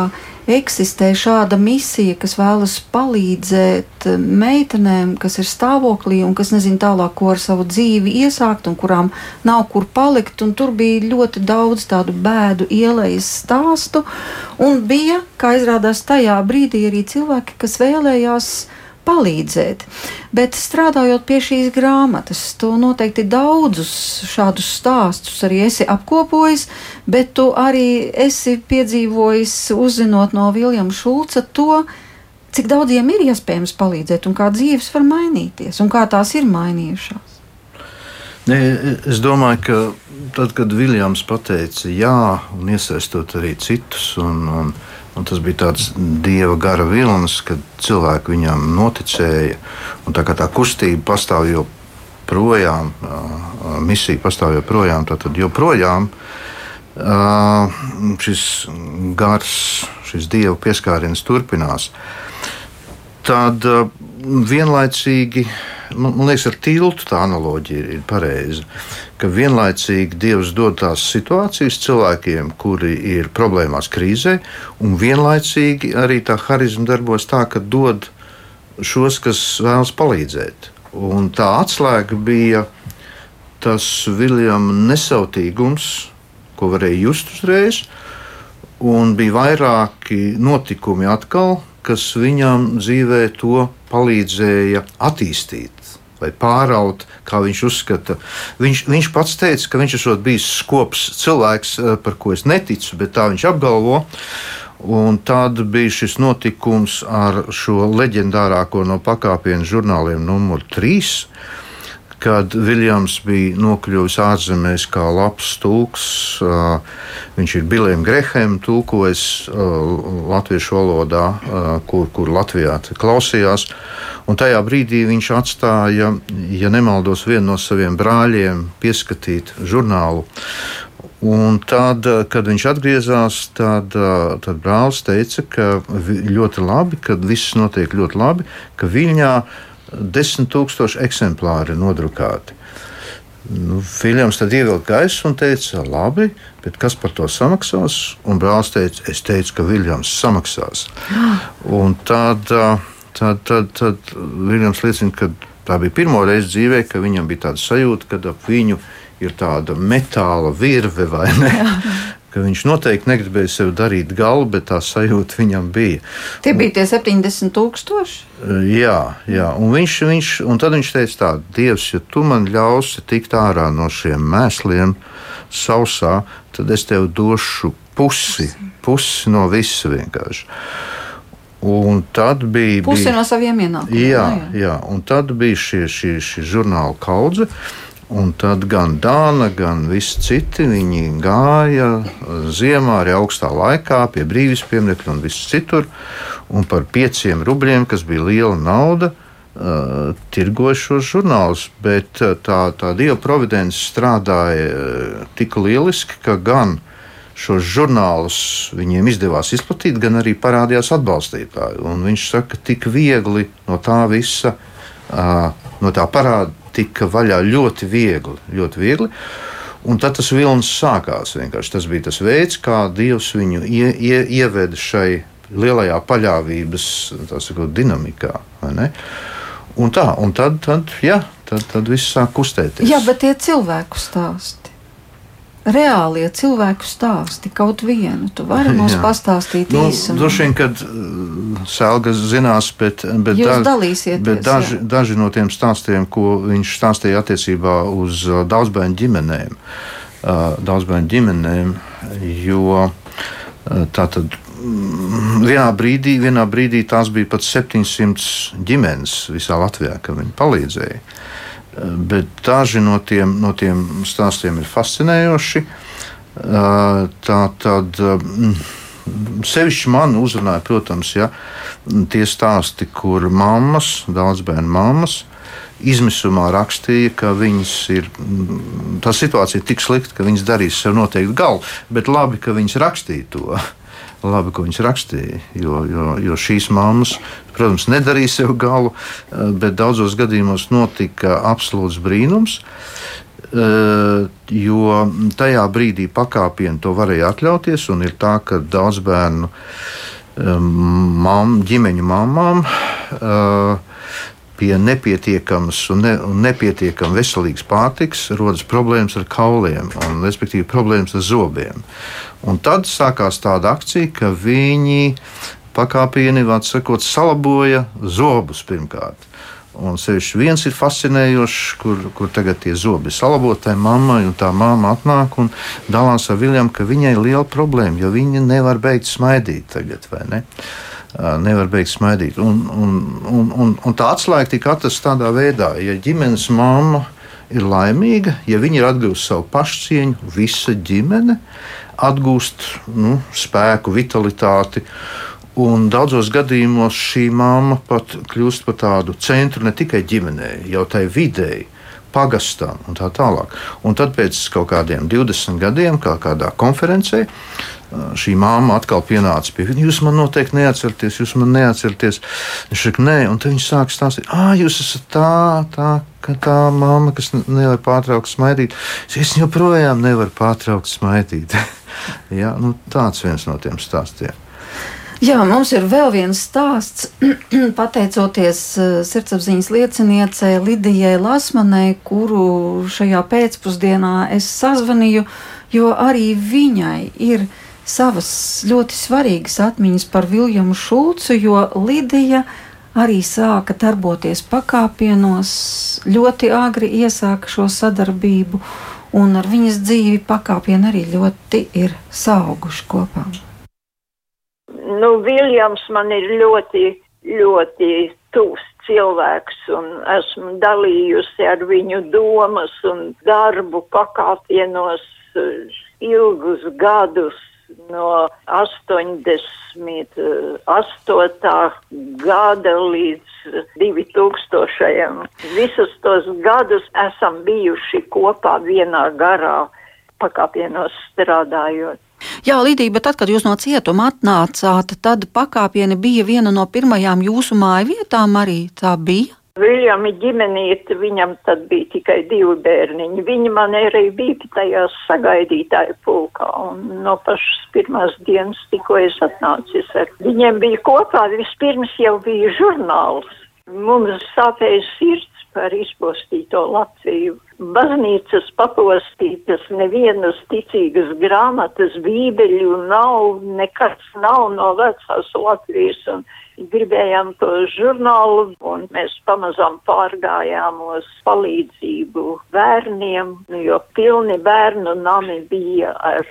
eksistē šāda misija, kas vēlas palīdzēt meitenēm, kas ir stāvoklī un kas nezina tālāk, ko ar savu dzīvi iesākt un kurām nav kur palikt. Un tur bija ļoti daudz tādu bēdu ielējas stāstu, un bija, kā izrādās, tajā brīdī arī cilvēki, kas vēlējās palīdzēt. Bet strādājot pie šīs grāmatas, tu noteikti daudzus šādus stāstus arī esi apkopojis, bet tu arī esi piedzīvojis, uzzinot no Viljama Šulca to, cik daudziem ir iespējams palīdzēt un kā dzīves var mainīties un kā tās ir mainījušās. Ne, es domāju, ka tad, kad Viljams pateica jā, un iesaistot arī citus, un, un, Un tas bija tāds dieva gara vilnis, kad cilvēki viņam noticēja. Tā kā tā kustība pastāv joprojām, misija pastāv joprojām, tad joprojām šis gars, šis dievu pieskāriens turpinās. Tad vienlaicīgi man, man liekas, ar tiltu tā analoģija ir pareiza. Ka vienlaicīgi Dievs dod tās situācijas cilvēkiem, kuri ir problēmās krīzē, un vienlaicīgi arī tā harizma darbojas tā, ka dod šos, kas vēlas palīdzēt. Un tā atslēga bija tas Viljama nesautīgums, ko varēja just uzreiz, un bija vairāki notikumi atkal, kas viņam dzīvē to palīdzēja attīstīt vai pāraut, kā viņš uzskata. Viņš, viņš pats teica, ka viņš esot bijis skops cilvēks, eh, par ko es neticu, bet tā viņš apgalvo. Un tad bija šis notikums ar šo leģendārāko no pakāpienu žurnāliem, numur 3 kad Viljams bija nokļuvis ārzemēs kā labs tulks. Viņš ir Bilijam Greham tulkojis latviešu valodā, kur, kur Latvijā klausījās. Un tajā brīdī viņš atstāja, ja nemaldos, vienu no saviem brāļiem pieskatīt žurnālu. Un tad, kad viņš atgriezās, tad, tad brālis teica, ka ļoti labi, ka viss notiek ļoti labi, ka viņa viņa 10 tūkstoši eksemplāri nodrukāti. Nu, Filips tad ievilka gaisu un teica, labi, bet kas par to samaksās? Un brālis teica, es teicu, ka Viljams samaksās. Un tad, tad, tad, tad Viljams liecina, ka tā bija pirmo reizi dzīvē, ka viņam bija tāda sajūta, ka ap viņu ir tāda metāla virve vai ne? Jā. ka viņš noteikti negribēja sev darīt galu, bet tā sajūta viņam bija. Tie bija tie 70 tūkstoši? Jā, jā. Un, viņš, viņš, un tad viņš teica tā, Dievs, ja tu man ļausi tikt ārā no šiem mēsliem sausā, tad es tev došu pusi, pusi no visa vienkārši. Un tad bija. Pusi bija, no saviem ienākumiem. Jā, jā. jā, un tad bija šie, šie, šie žurnāla kaudze. Un tad gan Dāna, gan visi citi gāja ziemā, arī augstā laikā, pie brīvības pieminiekļa un viss citur. Un par pieciem rubļiem, kas bija liela nauda, uh, tirgoja šos žurnālus. Bet uh, tā, tā dieva providence strādāja uh, tik lieliski, ka gan šos žurnālus viņiem izdevās izplatīt, gan arī parādījās atbalstītāji. Un viņš saka, ka tik viegli no tā visa, uh, no tā parāda tika vaļā ļoti viegli. Ļoti viegli. Un tad tas vilnis sākās. Vienkārši. Tas bija tas veids, kā Dievs viņu ie, ie, ieveda šai lielajā paļāvības sakot, dinamikā. Un tā, un tad, tad, jā, tad, tad viss sāk kustēties. Jā, bet tie cilvēku stāsti reālie cilvēku stāsti, kaut vienu. Tu vari mums Jā. pastāstīt nu, īsi. Droši vien, kad uh, Sēlgas zinās, bet, bet, daž, bet daži, jā. daži no tiem stāstiem, ko viņš stāstīja attiecībā uz uh, daudzbērnu ģimenēm, uh, daudzbērnu ģimenēm, jo tā tad. Mm, vienā brīdī, vienā brīdī tās bija pat 700 ģimenes visā Latvijā, kam viņi palīdzēja. Bet daži no tiem, no tiem stāstiem ir fascinējoši. Tā tad sevišķi man uzrunāja, protams, ja, tie stāsti, kur mammas, daudz bērnu mammas, izmisumā rakstīja, ka viņas ir, tā situācija ir tik slikta, ka viņas darīs sev noteikti galu, bet labi, ka viņas rakstīja to labi, ko viņš rakstīja. Jo, jo, jo šīs mammas, protams, nedarīja sev galu, eh, bet daudzos gadījumos notika absolūts brīnums. Eh, jo tajā brīdī pakāpienu to varēja atļauties, un ir tā, ka daudz bērnu eh, mam, ģimeņu mamām pie nepietiekamas un, ne, un nepietiekami veselīgas pārtikas rodas problēmas ar kauliem, un, respektīvi, problēmas ar zobiem. Un tad sākās tāda akcija, ka viņi pakāpieni, vārds sakot, salaboja zobus pirmkārt. Un sevišķi viens ir fascinējošs, kur, kur tagad tie zobi ir salaboti tai mammai, un tā mamma atnāk un dalās ar Viljamu, ka viņai ir liela problēma, jo viņa nevar beigt smaidīt tagad, vai ne? Nevar beigt smaidīt. Un, un, un, un, un tā atslēga tika atrasta tādā veidā, ja ģimenes mamma ir laimīga, ja viņa ir atguvusi savu pašcieņu, visa ģimene atgūst nu, spēku, vitalitāti. Un daudzos gadījumos šī mamma pat kļūst par tādu centru ne tikai ģimenei, jau tai videi. pagastam un tā tālāk. Un tad pēc kaut kādiem 20 gadiem, kā kādā konferencē, šī māma atkal pienāca pie viņa. Jūs man noteikti neatceraties, jūs man neatceraties. Viņš saka, nē, un tad viņš sāk stāstīt, ah, jūs esat tā, tā, tā māma, kas nevar pārtraukt smaidīt. Es joprojām nevaru pārtraukt smaidīt. ja, nu, tāds viens no tiem stāstiem. Jā, mums ir vēl viens stāsts. Pateicoties sirdsapziņas lieciniecei Lidijai Lasmanai, kuru šajā pēcpusdienā es sazvanīju, jo arī viņai ir savas ļoti svarīgas atmiņas par Viljamu Šulcu, jo Lidija arī sāka darboties pakāpienos, ļoti agri iesāka šo sadarbību, un ar viņas dzīvi pakāpieni arī ļoti ir sauguši kopā. Nu, Viljams man ir ļoti, ļoti tūs cilvēks, un esmu dalījusi ar viņu domas un darbu pakāpienos ilgus gadus no 88. gada līdz 2000. Visus tos gadus esam bijuši kopā vienā garā, pakāpienos strādājot. Jā, Līdija, bet tad, kad jūs no cietuma atnācāt, tad pakāpieni bija viena no pirmajām jūsu māju vietām arī tā bija? Viljami ģimenīte, viņam tad bija tikai divi bērniņi. Viņi man arī bija tajā sagaidītāju pulkā, un no pašas pirmās dienas tikko es atnācis ar viņiem bija kopā, vispirms jau bija žurnāls. Mums sāpēja sirds par izpostīto Latviju. Baznīcas papostītas, nevienas ticīgas grāmatas, bībeļu nav, nekas nav no vecās Latvijas. Un gribējām to žurnālu, un mēs pamazām pārgājām uz palīdzību bērniem, jo pilni bērnu nami bija ar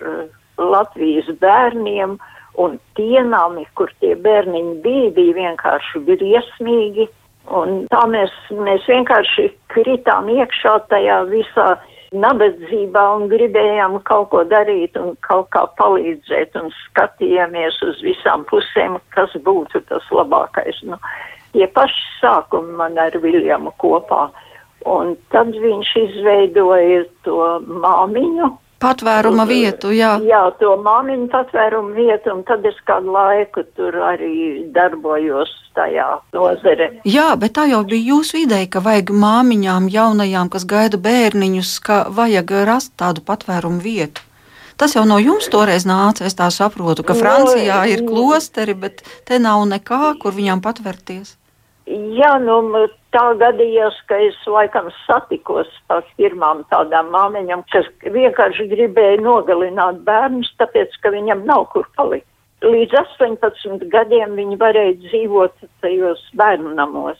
Latvijas bērniem, un tie nami, kur tie bērniņi bija, bija vienkārši briesmīgi. Un tā mēs, mēs vienkārši kritām iekšā tajā visā nabadzībā un gribējām kaut ko darīt un kaut kā palīdzēt un skatījāmies uz visām pusēm, kas būtu tas labākais. Nu, tie paši sākumi man ar Viljamu kopā. Un tad viņš izveidoja to māmiņu, patvēruma vietu, jā. Jā, to māmiņu patvērumu vietu, un tad es kādu laiku tur arī darbojos tajā nozare. Jā, bet tā jau bija jūsu ideja, ka vajag māmiņām jaunajām, kas gaida bērniņus, ka vajag rast tādu patvērumu vietu. Tas jau no jums toreiz nāca. Es tā saprotu, ka Francijā ir klosteri, bet te nav nekā, kur viņām patvērties. Jā, nu, tā gadījās, ka es laikam satikos ar pirmām tādām māmiņām, kas vienkārši gribēja nogalināt bērnus, tāpēc, ka viņam nav kur palikt. Līdz 18 gadiem viņi varēja dzīvot tajos bērnu namos.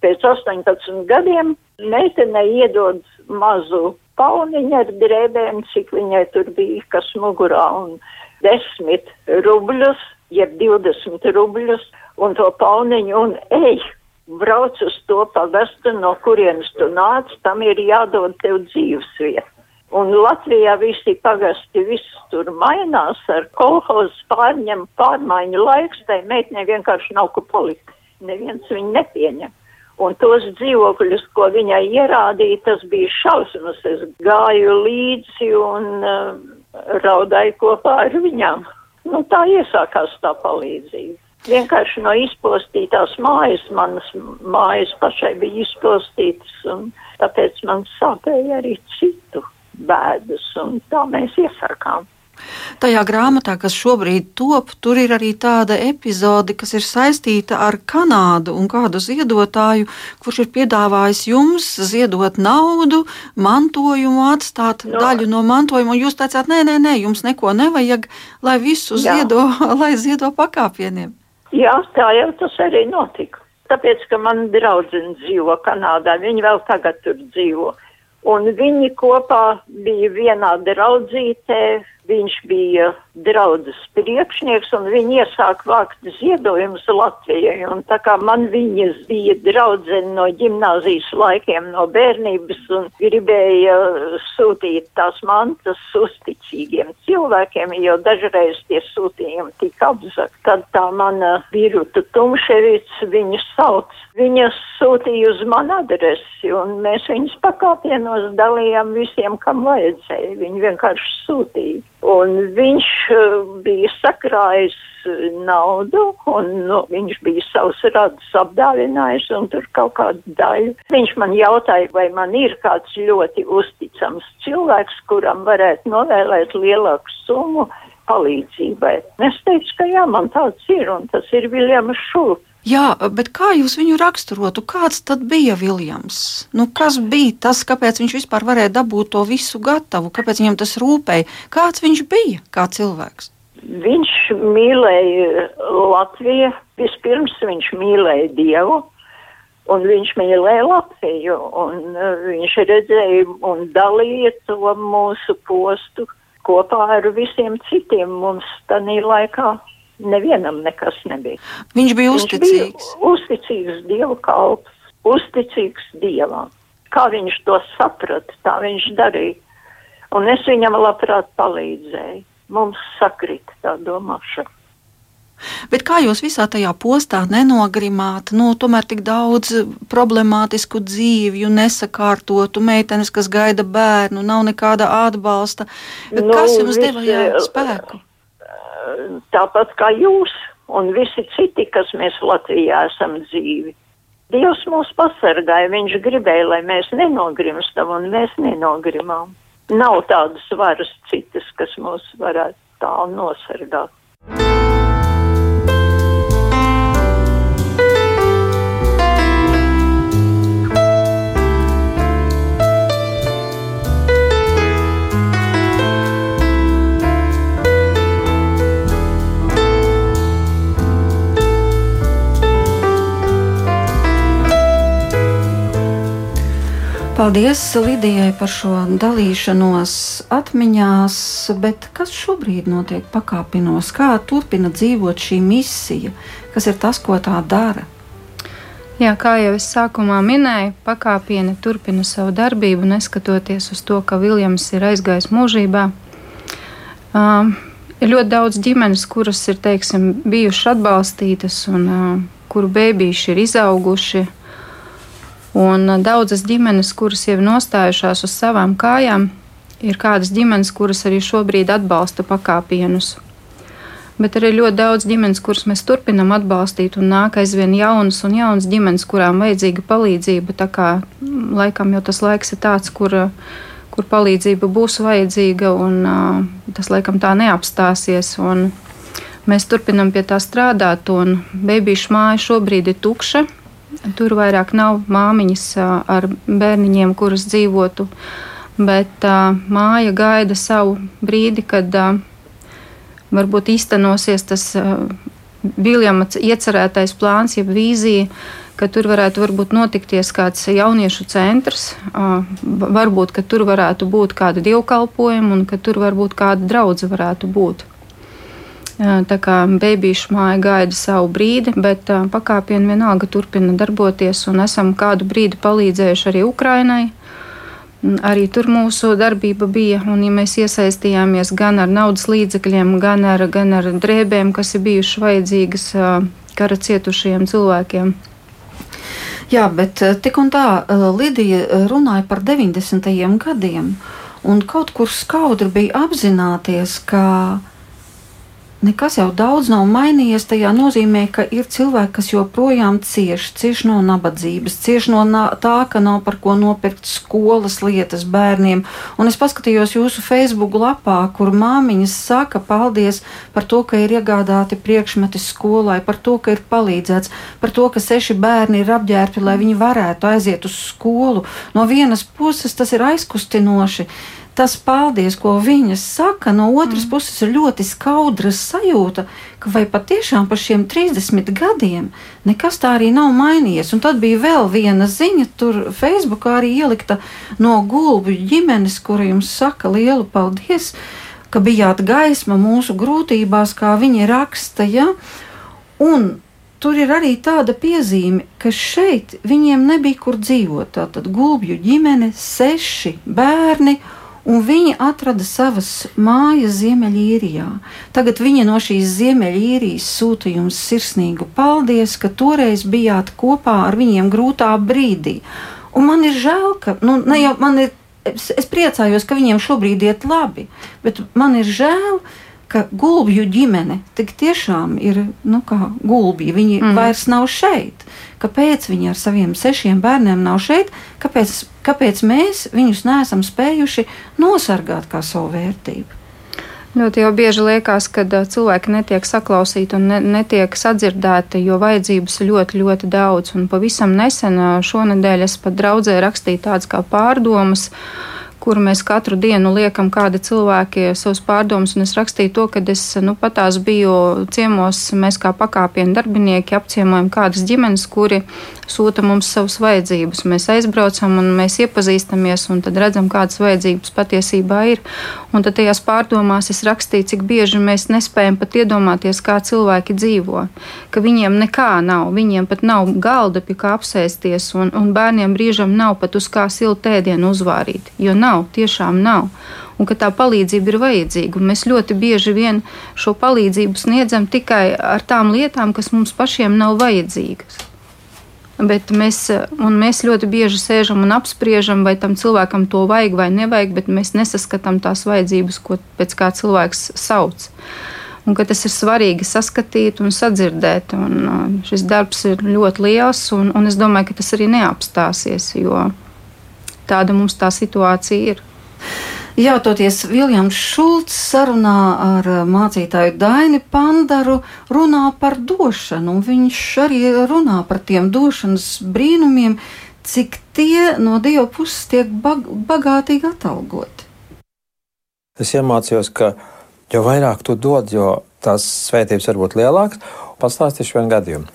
Pēc 18 gadiem meitene iedod mazu pauniņu ar drēbēm, cik viņai tur bija, kas mugurā, un 10 rubļus, jeb 20 rubļus, un to pauniņu, un ej, brauc uz to pagastu, no kurienes tu nāc, tam ir jādod tev dzīvesvieta. Un Latvijā visi pagasti, viss tur mainās ar kolhozu pārņem pārmaiņu laiks, tai meitnē vienkārši nav ko palikt. Neviens viņu nepieņem. Un tos dzīvokļus, ko viņai ierādīja, tas bija šausmas. Es gāju līdzi un uh, raudāju kopā ar viņām. Nu, tā iesākās tā palīdzība. Vienkārši no izpostītās mājas, manas mājas pašai bija izpostītas, un tāpēc man sāpēja arī citu bēdas, un tā mēs iesākām. Tajā grāmatā, kas šobrīd top, tur ir arī tāda epizode, kas ir saistīta ar Kanādu un kādu ziedotāju, kurš ir piedāvājis jums ziedot naudu, mantojumu, atstāt no. daļu no mantojuma. Jūs teicāt, nē, nē, nē, jums neko nevajag, lai visu Jā. ziedo, lai ziedo pakāpieniem. Jā, tā jau tas arī notika. Tāpēc, ka man draudzene dzīvo Kanādā, viņi vēl tagad tur dzīvo. Un viņi kopā bija vienā draudzītē, viņš bija draudzes priekšnieks un viņi iesāk vākt ziedojumus Latvijai. Un tā kā man viņas bija draudzene no ģimnāzijas laikiem, no bērnības un gribēja sūtīt tās mantas uzticīgiem cilvēkiem, jo dažreiz tie sūtījumi tika apzakt. Tad tā mana Viruta Tumševics viņu sauc. Viņa sūtīja uz manu adresi un mēs viņus pakāpienos dalījām visiem, kam vajadzēja. Viņi vienkārši sūtīja. Un viņš uh, bija sakrājis uh, naudu, un nu, viņš bija savus radus apdāvinājis, un tur kaut kādu daļu. Viņš man jautāja, vai man ir kāds ļoti uzticams cilvēks, kuram varētu novēlēt lielāku summu palīdzībai. Es teicu, ka jā, man tāds ir, un tas ir Viljams Šulcs. Jā, bet kā jūs viņu raksturotu? Kāds tad bija Viljams? Nu, kas bija tas, kāpēc viņš vispār varēja dabūt to visu gatavu? Kāpēc viņam tas rūpēja? Kāds viņš bija kā cilvēks? Viņš mīlēja Latviju. Vispirms viņš mīlēja Dievu, un viņš mīlēja Latviju. Un, uh, viņš redzēja un dalīja to mūsu postu kopā ar visiem citiem mums tajā laikā nevienam nekas nebija. Viņš bija uzticīgs. Viņš bija uzticīgs Dieva kalps, uzticīgs Dievam. Kā viņš to saprata, tā viņš darīja. Un es viņam labprāt palīdzēju. Mums sakrita tā domāšana. Bet kā jūs visā tajā postā nenogrimāt, nu, tomēr tik daudz problemātisku dzīvju, nesakārtotu meitenes, kas gaida bērnu, nav nekāda atbalsta. Nu, kas jums deva jā, spēku? Tāpat kā jūs un visi citi, kas mēs Latvijā esam dzīvi. Dievs mūs pasargāja, viņš gribēja, lai mēs nenogrimstam, un mēs nenogrimām. Nav tādas varas citas, kas mūs varētu tā nosargāt. Paldies Lidijai par šo dalīšanos atmiņās, bet kas šobrīd notiek pakāpinos? Kā turpina dzīvot šī misija? Kas ir tas, ko tā dara? Jā, kā jau es sākumā minēju, pakāpieni turpina savu darbību, neskatoties uz to, ka Viljams ir aizgājis mūžībā. Uh, ir ļoti daudz ģimenes, kuras ir teiksim, bijušas atbalstītas un uh, kuru bērniši ir izauguši Un daudzas ģimenes, kuras jau ir nostājušās uz savām kājām, ir kādas ģimenes, kuras arī šobrīd atbalsta pakāpienus. Bet arī ļoti daudz ģimenes, kuras mēs turpinām atbalstīt, un nāk aizvien jaunas un jaunas ģimenes, kurām vajadzīga palīdzība. Tā kā laikam jau tas laiks ir tāds, kur, kur palīdzība būs vajadzīga, un uh, tas laikam tā neapstāsies. Mēs turpinām pie tā strādāt, un bērnu māja šobrīd ir tukša. Tur vairāk nav māmiņas ar bērniņiem, kuras dzīvotu, bet māja gaida savu brīdi, kad varbūt īstenosies tas Viljama iecerētais plāns, jeb vīzija, ka tur varētu varbūt notikties kāds jauniešu centrs, varbūt, ka tur varētu būt kāda dievkalpojuma un ka tur varbūt kāda draudze varētu būt. Tā kā bērnīša māja gaida savu brīdi, bet pakāpieni vienalga turpina darboties, un esam kādu brīdi palīdzējuši arī Ukrainai. Arī tur mūsu darbība bija, un ja mēs iesaistījāmies gan ar naudas līdzekļiem, gan ar, gan ar drēbēm, kas ir bijušas vajadzīgas kara cietušajiem cilvēkiem. Jā, bet tik un tā Lidija runāja par 90. gadiem, un kaut kur skaudri bija apzināties, ka Nekas jau daudz nav mainījies. Tajā nozīmē, ka ir cilvēki, kas joprojām cieš, cieš no nabadzības, cieš no tā, ka nav par ko nopirkt skolas lietas bērniem. Un es paskatījos jūsu Facebook lapā, kur māmiņas saka paldies par to, ka ir iegādāti priekšmeti skolai, par to, ka ir palīdzēts, par to, ka seši bērni ir apģērbti, lai viņi varētu aiziet uz skolu. No vienas puses tas ir aizkustinoši tas paldies, ko viņas saka, no otras mm. puses ir ļoti skaudra sajūta, ka vai patiešām par šiem 30 gadiem nekas tā arī nav mainījies. Un tad bija vēl viena ziņa, tur Facebookā arī ielikta no gulbu ģimenes, kura jums saka lielu paldies. ka bijāt gaisma mūsu grūtībās, kā viņi raksta. Ja? Un tur ir arī tāda piezīme, ka šeit viņiem nebija kur dzīvot. Tātad gulbju ģimene, seši bērni. Un viņi atrada savas mājas Ziemeļīrijā. Tagad viņi no šīs Ziemeļīrijas sūta jums sirsnīgu paldies, ka toreiz bijāt kopā ar viņiem grūtā brīdī. Un man ir žēl, ka nu, ne jau man ir es, es priecājos, ka viņiem šobrīd iet labi, bet man ir žēl, gulbju ģimene tik tiešām ir nu, kā gulbji. Viņi mm. vairs nav šeit. Kāpēc viņi ar saviem sešiem bērniem nav šeit? Kāpēc, kāpēc mēs viņus neesam spējuši nosargāt kā savu vērtību? Ļoti jau bieži liekas, ka cilvēki netiek saklausīti un ne, netiek sadzirdēti, jo vajadzības ir ļoti, ļoti daudz. Un pavisam nesen šonadēļ es pat draudzē rakstīju tādas kā pārdomas. Kuru mēs katru dienu liekam kādi cilvēki savus pārdomus, un es rakstīju to, ka es nu, patās biju ciemos, mēs kā pakāpienu darbinieki apciemojam kādas ģimenes, kuri sūta mums savas vajadzības. Mēs aizbraucam un mēs iepazīstamies, un tad redzam, kādas vajadzības patiesībā ir. Un tad tajās pārdomās es rakstīju, cik bieži mēs nespējam pat iedomāties, kā cilvēki dzīvo, ka viņiem nekā nav, viņiem pat nav galda pie kā apsēsties, un, un bērniem brīžam nav pat uz kā siltu ēdienu uzvārīt, jo nav tiešām nav. Un ka tā palīdzība ir vajadzīga. Mēs ļoti bieži vien šo palīdzību sniedzam tikai ar tām lietām, kas mums pašiem nav vajadzīgas. Bet mēs, mēs ļoti bieži sēžam un apspriežam, vai tam cilvēkam to vajag vai nevajag, bet mēs nesaskatām tās vajadzības, ko pēc kā cilvēks sauc. Un tas ir svarīgi saskatīt un sadzirdēt. Un uh, šis darbs ir ļoti liels, un, un es domāju, ka tas arī neapstāsies, jo tāda mums tā situācija ir. Jautoties Viljams Šulcs sarunā ar mācītāju Daini Pandaru, runā par došanu, un viņš arī runā par tiem došanas brīnumiem, cik tie no Dieva puses tiek bag bagātīgi atalgoti. Es iemācījos, ka jo vairāk tu dod, jo tās svētības var būt lielākas. Pastāstīšu vienu gadījumu.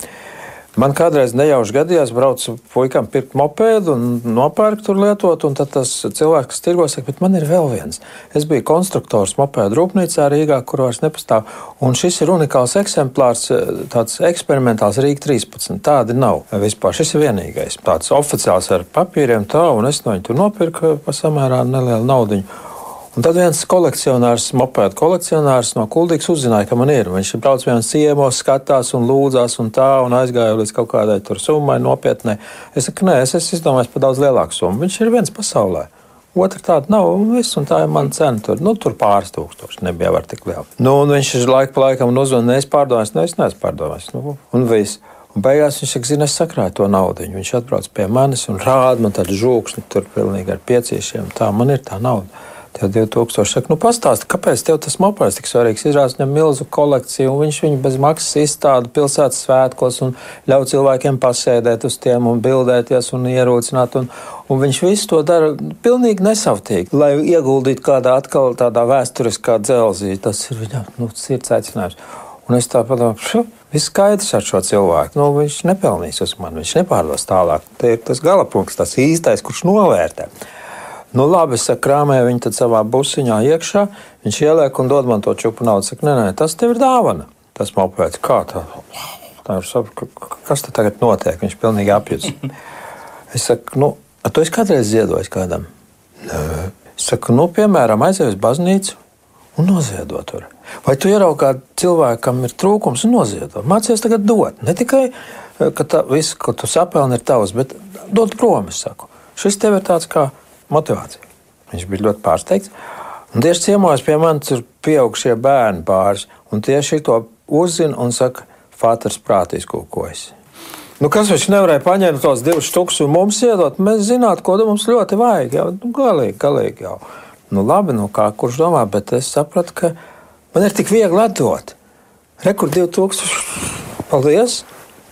Man kādreiz nejauši gadījās, braucu puikam pirkt mopēdu un nopērku tur lietot, un tad tas cilvēks, kas tirgo, saka, bet man ir vēl viens. Es biju konstruktors mopēdu rūpnīcā Rīgā, kur vairs nepastāv, un šis ir unikāls eksemplārs, tāds eksperimentāls Rīga 13. Tādi nav vispār. Šis ir vienīgais. Tāds oficiāls ar papīriem tā, un es no viņa tur nopirku pa samērā nelielu naudiņu. Un tad viens kolekcionārs, mopēdu kolekcionārs no Kuldīgas uzzināja, ka man ir. Viņš brauc vienos ciemos, skatās un lūdzās un tā, un aizgāja līdz kaut kādai tur summai nopietnai. Es saku, nē, es esmu izdomājis par daudz lielāku summu. Viņš ir viens pasaulē. Otra tāda nav, un, viss, un tā ir mana cena. Tur, nu, tur pāris tūkstoši nebija var tik liela. Nu, un viņš ir laika pa laikam uzzvanījis, es pārdomāju, ne, es neesmu pārdomājis. Nu, un viss. Un beigās viņš saka, zina, es sakrāju to naudu. Viņš atbrauc pie manis un rāda man tādu žūksni, tur pilnīgi ar pieciešiem. Tā man ir tā nauda. Tie 2000 saka, nu pastāsti, kāpēc tev tas mopeds tik svarīgs? Izrādās viņam milzu kolekciju, un viņš viņu bez maksas izstāda pilsētas svētkos un ļauj cilvēkiem pasēdēt uz tiem un bildēties un ierūcināt. Un, un viņš visu to dara pilnīgi nesavtīgi, lai ieguldītu kādā atkal tādā vēsturiskā dzelzī. Tas ir viņam nu, sirds aicinājums. Un es tā domāju, viss skaidrs ar šo cilvēku. Nu, viņš nepelnīs uz mani, viņš nepārdos tālāk. Te ir tas galapunkts, tas īstais, kurš novērtē. Nu, labi, es saku, krāmēju viņu savā busiņā iekšā. Viņš ieliek un dod man to čupu naudu. Saka, nē, nē, tas tev ir dāvana. Tas man pēc kā tā. tā ir, kas te tagad notiek? Viņš pilnīgi apjūts. Es saku, nu, tu esi kādreiz ziedojis kādam? Nē. Es saku, nu, piemēram, aizej uz baznīcu un noziedot tur. Vai tu ieraugi kādu cilvēku, kam ir trūkums un noziedot? Mācies tagad dot. Ne tikai, ka tā, viss, ko tu sapelni, ir tavs, bet dot prom, es saku. Šis tev ir tāds kā motivācija. Viņš bija ļoti pārsteigts. Un tieši ciemos pie manis ir pieaugušie bērni pāris, un tieši to uzzina un saka, Fāters prātīs kūkojas. Nu, kas viņš nevarēja paņemt tos divus štukus un mums iedot? Mēs zinātu, ko mums ļoti vajag. Jau, nu, galīgi, galīgi jau. Nu, labi, nu, kā kurš domā, bet es sapratu, ka man ir tik viegli atdot. Rekord 2000. Paldies!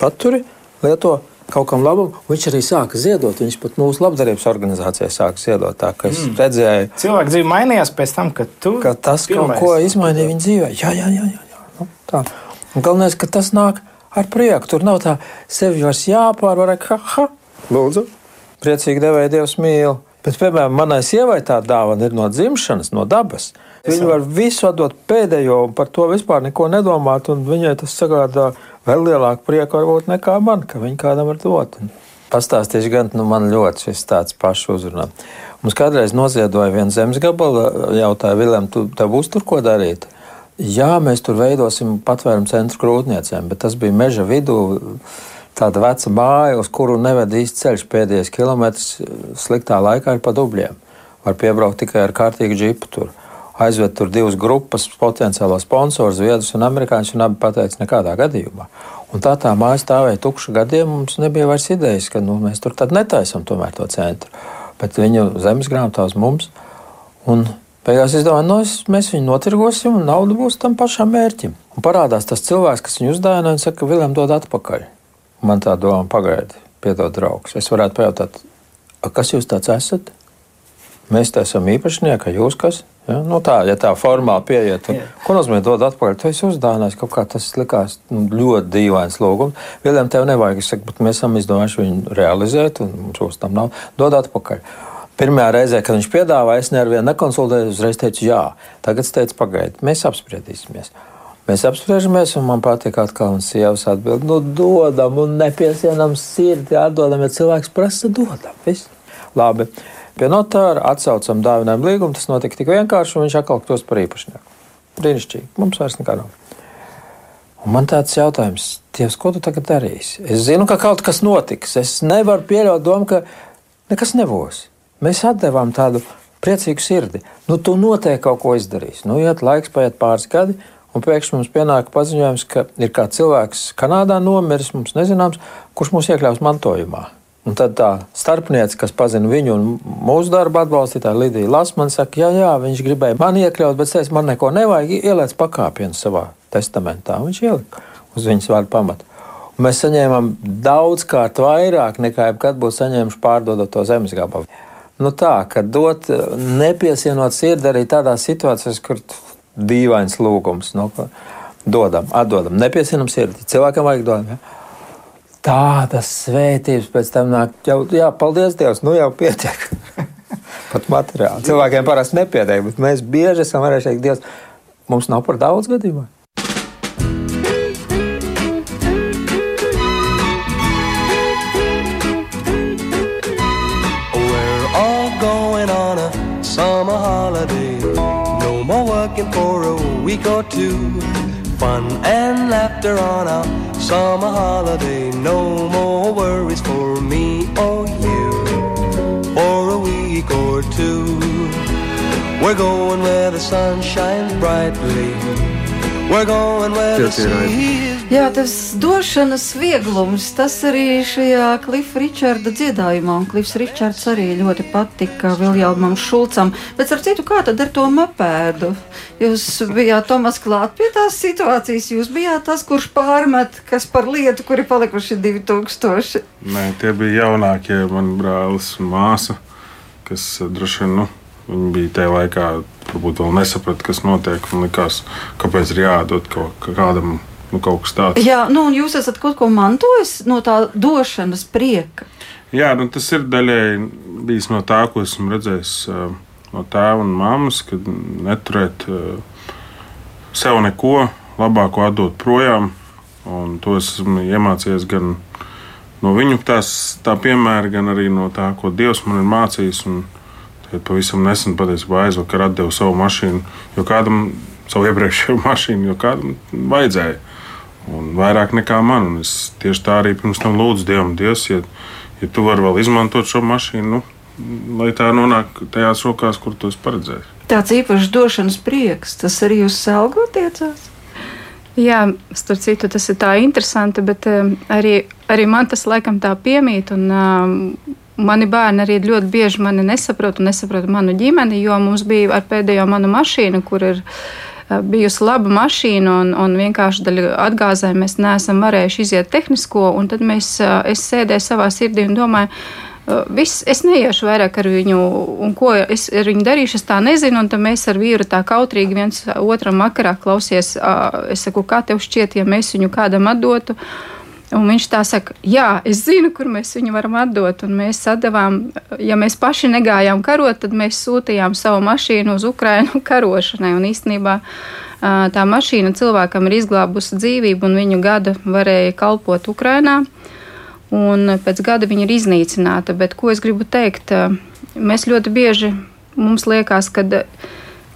Paturi, lieto kaut kam labam. Viņš arī sāka ziedot. Viņš pat mūsu labdarības organizācijā sāka ziedot. Tā mm. redzēju, cilvēks dzīve mainījās pēc tam, kad tu. Ka tas pirmais. kaut ko izmainīja viņa dzīvē. Jā, jā, jā. jā, jā. Nu, tā. Un galvenais, ka tas nāk ar prieku. Tur nav tā sevi vairs jāpārvar. Ha, ha, lūdzu, priecīgi devēja Dievs mīl. Bet, piemēram, manai sievai tā dāvana ir no dzimšanas, no dabas. Viņa var visu atdot pēdējo, un par to vispār neko nedomāt. Viņai tas sagādā vēl lielāku prieku varbūt nekā man, ka viņa kādam var dot. Pastāstīšu gan, nu man ļoti šis tāds pašs uzrunā. Mums kādreiz noziedoja viena zemes gabala, jautāja Vilēm, tu tev būs tur ko darīt? Jā, mēs tur veidosim patvērumu centru krūtniecēm, bet tas bija meža vidū tāda veca māja, uz kuru neved īsti ceļš. Pēdējais kilometrs sliktā laikā ir pa dubļiem. Var piebraukt tikai ar kārtīgu džipu tur. Aizved tur divas grupas, potenciālo sponsoru, zviedrus un amerikāņus, un abi pateica, nekādā gadījumā. Un tā tā māja stāvēja tukša gadiem, mums nebija vairs idejas, ka nu, mēs tur netaisam tomēr to centru. Bet viņu zemes grāmatā uz mums. Un beigās es domāju, no, nu, mēs viņu notirgosim, un nauda būs tam pašam mērķim. Un parādās tas cilvēks, kas viņu uzdāvināja, un saka, ka Vilēm dod atpakaļ. Man tā doma pagaidi, piedod, draugs. Es varētu pajautāt, kas jūs tāds esat? Mēs te esam īpašnieki, jūs kas? Ja? Nu tā, ja tā formāli pieiet, tad, ko nozīmē dod atpakaļ? Tu esi uzdāvinājis kaut kā tas likās nu, ļoti dīvains lūgums. Vienam tev nevajag, es saku, bet mēs esam izdomājuši viņu realizēt, un mums tam nav. Dod atpakaļ. Pirmajā reizē, kad viņš piedāvāja, es nevienu nekonsultēju, uzreiz teicu, jā. Tagad es teicu, pagaidiet, mēs apspriedīsimies. Mēs apspriežamies, un man patīk, kā un sievas atbild, nu, dodam, un nepiesienam sirdi, atdodam, ja cilvēks prasa, dodam. Viss. Labi. Pie notāra atsaucam dāvinājumu līgumu. Tas notika tik vienkārši, un viņš atkal kļūst par īpašnieku. Brīnišķīgi. Mums vairs nekā nav. Un man tāds jautājums, Dievs, ko tu tagad darīsi? Es zinu, ka kaut kas notiks. Es nevaru pieļaut domu, ka nekas nebūs. Mēs atdevām tādu priecīgu sirdi. Nu, tu noteikti kaut ko izdarīsi. Nu, iet laiks, paiet pāris gadi, Un pēkšņi mums pienāk paziņojums, ka ir kāds cilvēks Kanādā nomiris, mums nezināms, kurš mūs iekļaus mantojumā. Un tad tā starpniece, kas pazina viņu un mūsu darbu atbalstītāja Lidija Lasmana, saka, jā, jā, viņš gribēja mani iekļaut, bet es man neko nevajag, ieliec pakāpienu savā testamentā. Viņš ielika uz viņas vārdu pamatu. Un mēs saņēmām daudzkārt vairāk nekā jebkad būtu saņēmuši pārdodot to zemes gabalu. Nu tā, ka dot, nepiesienot sirdi arī tādās situācijās, kur dīvains lūgums. Nu, dodam, atdodam, nepiesienam sirdi. Cilvēkam vajag dot. Ja? Tādas svētības pēc tam nāk, jau, jā, paldies Dievam, nu jau pietiek. Pat materiāli. Cilvēkiem parasti nepietiek, bet mēs bieži esam varējuši teikt, Dievs, mums nav par daudz gadījumu. Summer holiday, no more working for a week or two. Fun and laughter on our summer holiday. No more worries for me or you for a week or two. We're going where the sun shines brightly. We're going where the sea is. Jā, tas došanas vieglums, tas arī šajā Klifa Ričarda dziedājumā, un Klifs Ričards arī ļoti patika Viljāmam Šulcam. Bet ar citu, kā tad ar to mopēdu? Jūs bijāt Tomas klāt pie tās situācijas, jūs bijāt tas, kurš pārmet, kas par lietu, kuri palikuši 2000. Nē, tie bija jaunākie man brālis un māsa, kas eh, droši vien, nu, viņi bija tajā laikā, varbūt vēl nesaprata, kas notiek, un likās, kāpēc ir jādod kaut kādam Nu, kaut kas tāds. Jā, nu, un jūs esat kaut ko mantojis no tā došanas prieka. Jā, nu, tas ir daļēji bijis no tā, ko esmu redzējis no tēva un mammas, kad neturēt sev neko labāko atdot projām. Un to esmu iemācījies gan no viņu tās, tā piemēra, gan arī no tā, ko Dievs man ir mācījis. Un, pavisam nesen patiesībā aizvakar atdevu savu mašīnu, jo kādam savu iepriekšējo mašīnu, jo kādam vajadzēja. Un vairāk nekā man. Un es tieši tā arī pirms tam lūdzu Dievam, Dievs, ja, ja tu vari vēl izmantot šo mašīnu, nu, lai tā nonāk tajās rokās, kur tu esi paredzējis. Tāds īpašs došanas prieks, tas arī uz selgu attiecās. Jā, starp citu, tas ir tā interesanti, bet um, arī, arī man tas laikam tā piemīt. Un, um, Mani bērni arī ļoti bieži mani nesaprot un nesaprot manu ģimeni, jo mums bija ar pēdējo manu mašīnu, kur ir uh, bijusi laba mašīna, un, un vienkārši daļa atgāzē mēs neesam varējuši iziet tehnisko. Tad mēs, es sēdēju savā sirdī un domāju, Viss, es neiešu vairāk ar viņu, un ko es ar viņu darīšu, es tā nezinu. Un tad mēs ar vīru tā kautrīgi viens otram vakarā klausies. Es saku, kā tev šķiet, ja mēs viņu kādam atdotu? Un viņš tā saka, jā, es zinu, kur mēs viņu varam atdot. Un mēs atdevām, ja mēs paši negājām karot, tad mēs sūtījām savu mašīnu uz Ukrajinu karošanai. Un īstenībā tā mašīna cilvēkam ir izglābusi dzīvību, un viņu gada varēja kalpot Ukrajinā. Un pēc gada viņa ir iznīcināta. Bet ko es gribu teikt? Mēs ļoti bieži mums liekas, ka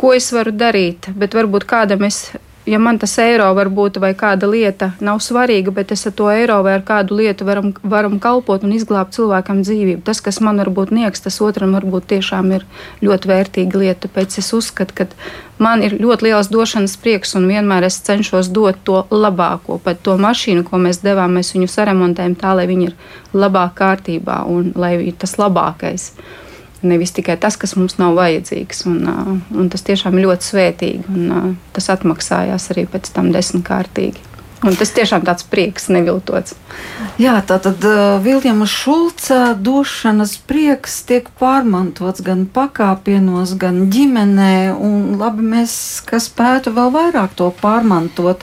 ko es varu darīt, bet varbūt kādam es ja man tas eiro varbūt vai kāda lieta nav svarīga, bet es ar to eiro vai ar kādu lietu varam, varam kalpot un izglābt cilvēkam dzīvību. Tas, kas man varbūt niekas, tas otram varbūt tiešām ir ļoti vērtīga lieta. Tāpēc es uzskatu, ka man ir ļoti liels došanas prieks un vienmēr es cenšos dot to labāko. Pat to mašīnu, ko mēs devām, mēs viņu saremontējam tā, lai viņi ir labā kārtībā un lai ir tas labākais nevis tikai tas, kas mums nav vajadzīgs. Un, un tas tiešām ir ļoti svētīgi, un tas atmaksājās arī pēc tam desmitkārtīgi. Un tas tiešām tāds prieks, neviltots. Jā, tā tad uh, Viljama Šulca došanas prieks tiek pārmantots gan pakāpienos, gan ģimenē. Un labi, mēs, spētu vēl vairāk to pārmantot.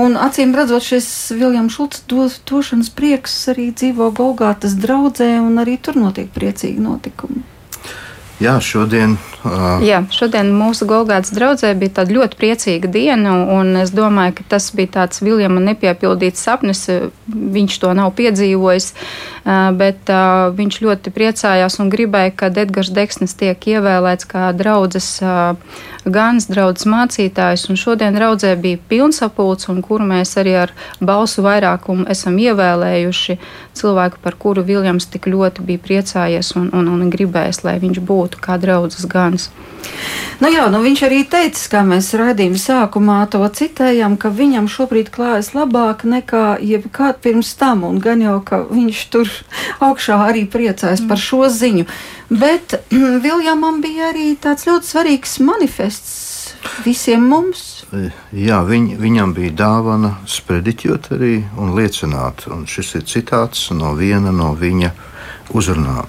Un acīm redzot, šis Viljama Šulca do, došanas prieks arī dzīvo Golgātas draudzē, un arī tur notiek priecīgi notikumi. Jā, šodien. Uh... Jā, šodien mūsu Golgātas draudzē bija tāda ļoti priecīga diena, un es domāju, ka tas bija tāds Viljama nepiepildīts sapnis. Viņš to nav piedzīvojis, bet viņš ļoti priecājās un gribēja, ka Edgars Deksnis tiek ievēlēts kā draudzes Gans draudzes mācītājs, un šodien draudzē bija pilnsapulcs, un kuru mēs arī ar balsu vairākumu esam ievēlējuši cilvēku, par kuru Viljams tik ļoti bija priecājies un, un, un gribējis, lai viņš būtu kā draudzes Gans. Nu jā, nu viņš arī teica, kā mēs raidījuma sākumā to citējām, ka viņam šobrīd klājas labāk nekā jebkad pirms tam, un gan jau, ka viņš tur augšā arī priecājas mm. par šo ziņu. Bet Viljamam bija arī tāds ļoti svarīgs manifests visiem mums. Jā, viņ, viņam bija dāvana sprediķot arī un liecināt. Un šis ir citāts no viena no viņa uzrunām.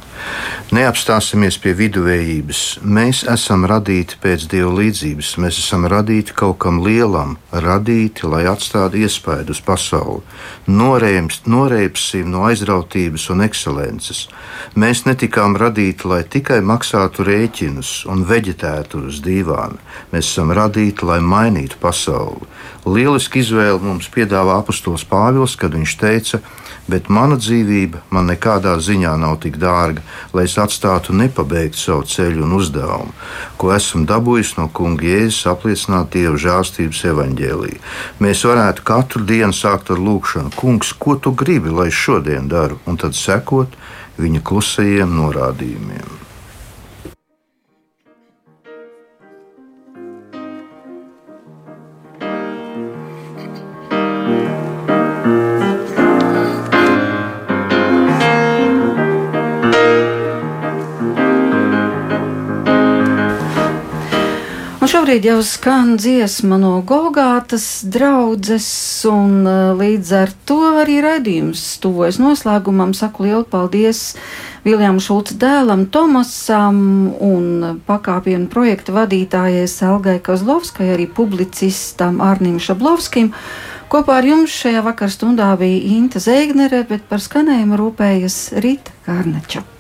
Neapstāsimies pie viduvējības. Mēs esam radīti pēc dieva līdzības. Mēs esam radīti kaut kam lielam, radīti, lai atstātu iespaidu uz pasauli. Norējums, noreipsim no aizrautības un ekscelences. Mēs netikām radīti, lai tikai maksātu rēķinus un veģetētu uz dīvāna. Mēs esam radīti, lai mainītu pasauli. Lieliski izvēle mums piedāvā apustulis Pāvils, kad viņš teica, bet mana dzīvība man nekādā ziņā nav tik dārga, lai es atstātu nepabeigtu savu ceļu un uzdevumu, ko esmu dabūjis no kunga Jēzus apliecināt Dieva žālstības evaņģēlī. Mēs varētu katru dienu sākt ar lūkšanu, Kungs, ko tu gribi, lai es šodien daru, un tad sekot viņa klusajiem norādījumiem. Šobrīd jau skan dziesma no Golgātas draudzes, un uh, līdz ar to arī raidījums tuvojas noslēgumam. Saku lielu paldies Viljam Šulca dēlam Tomasam un pakāpienu projekta vadītājai Selgai Kozlovskai, arī publicistam Arnim Šablovskim. Kopā ar jums šajā vakarā stundā bija Inta Zēgnere, bet par skanējumu rūpējas Rīta Kārneča.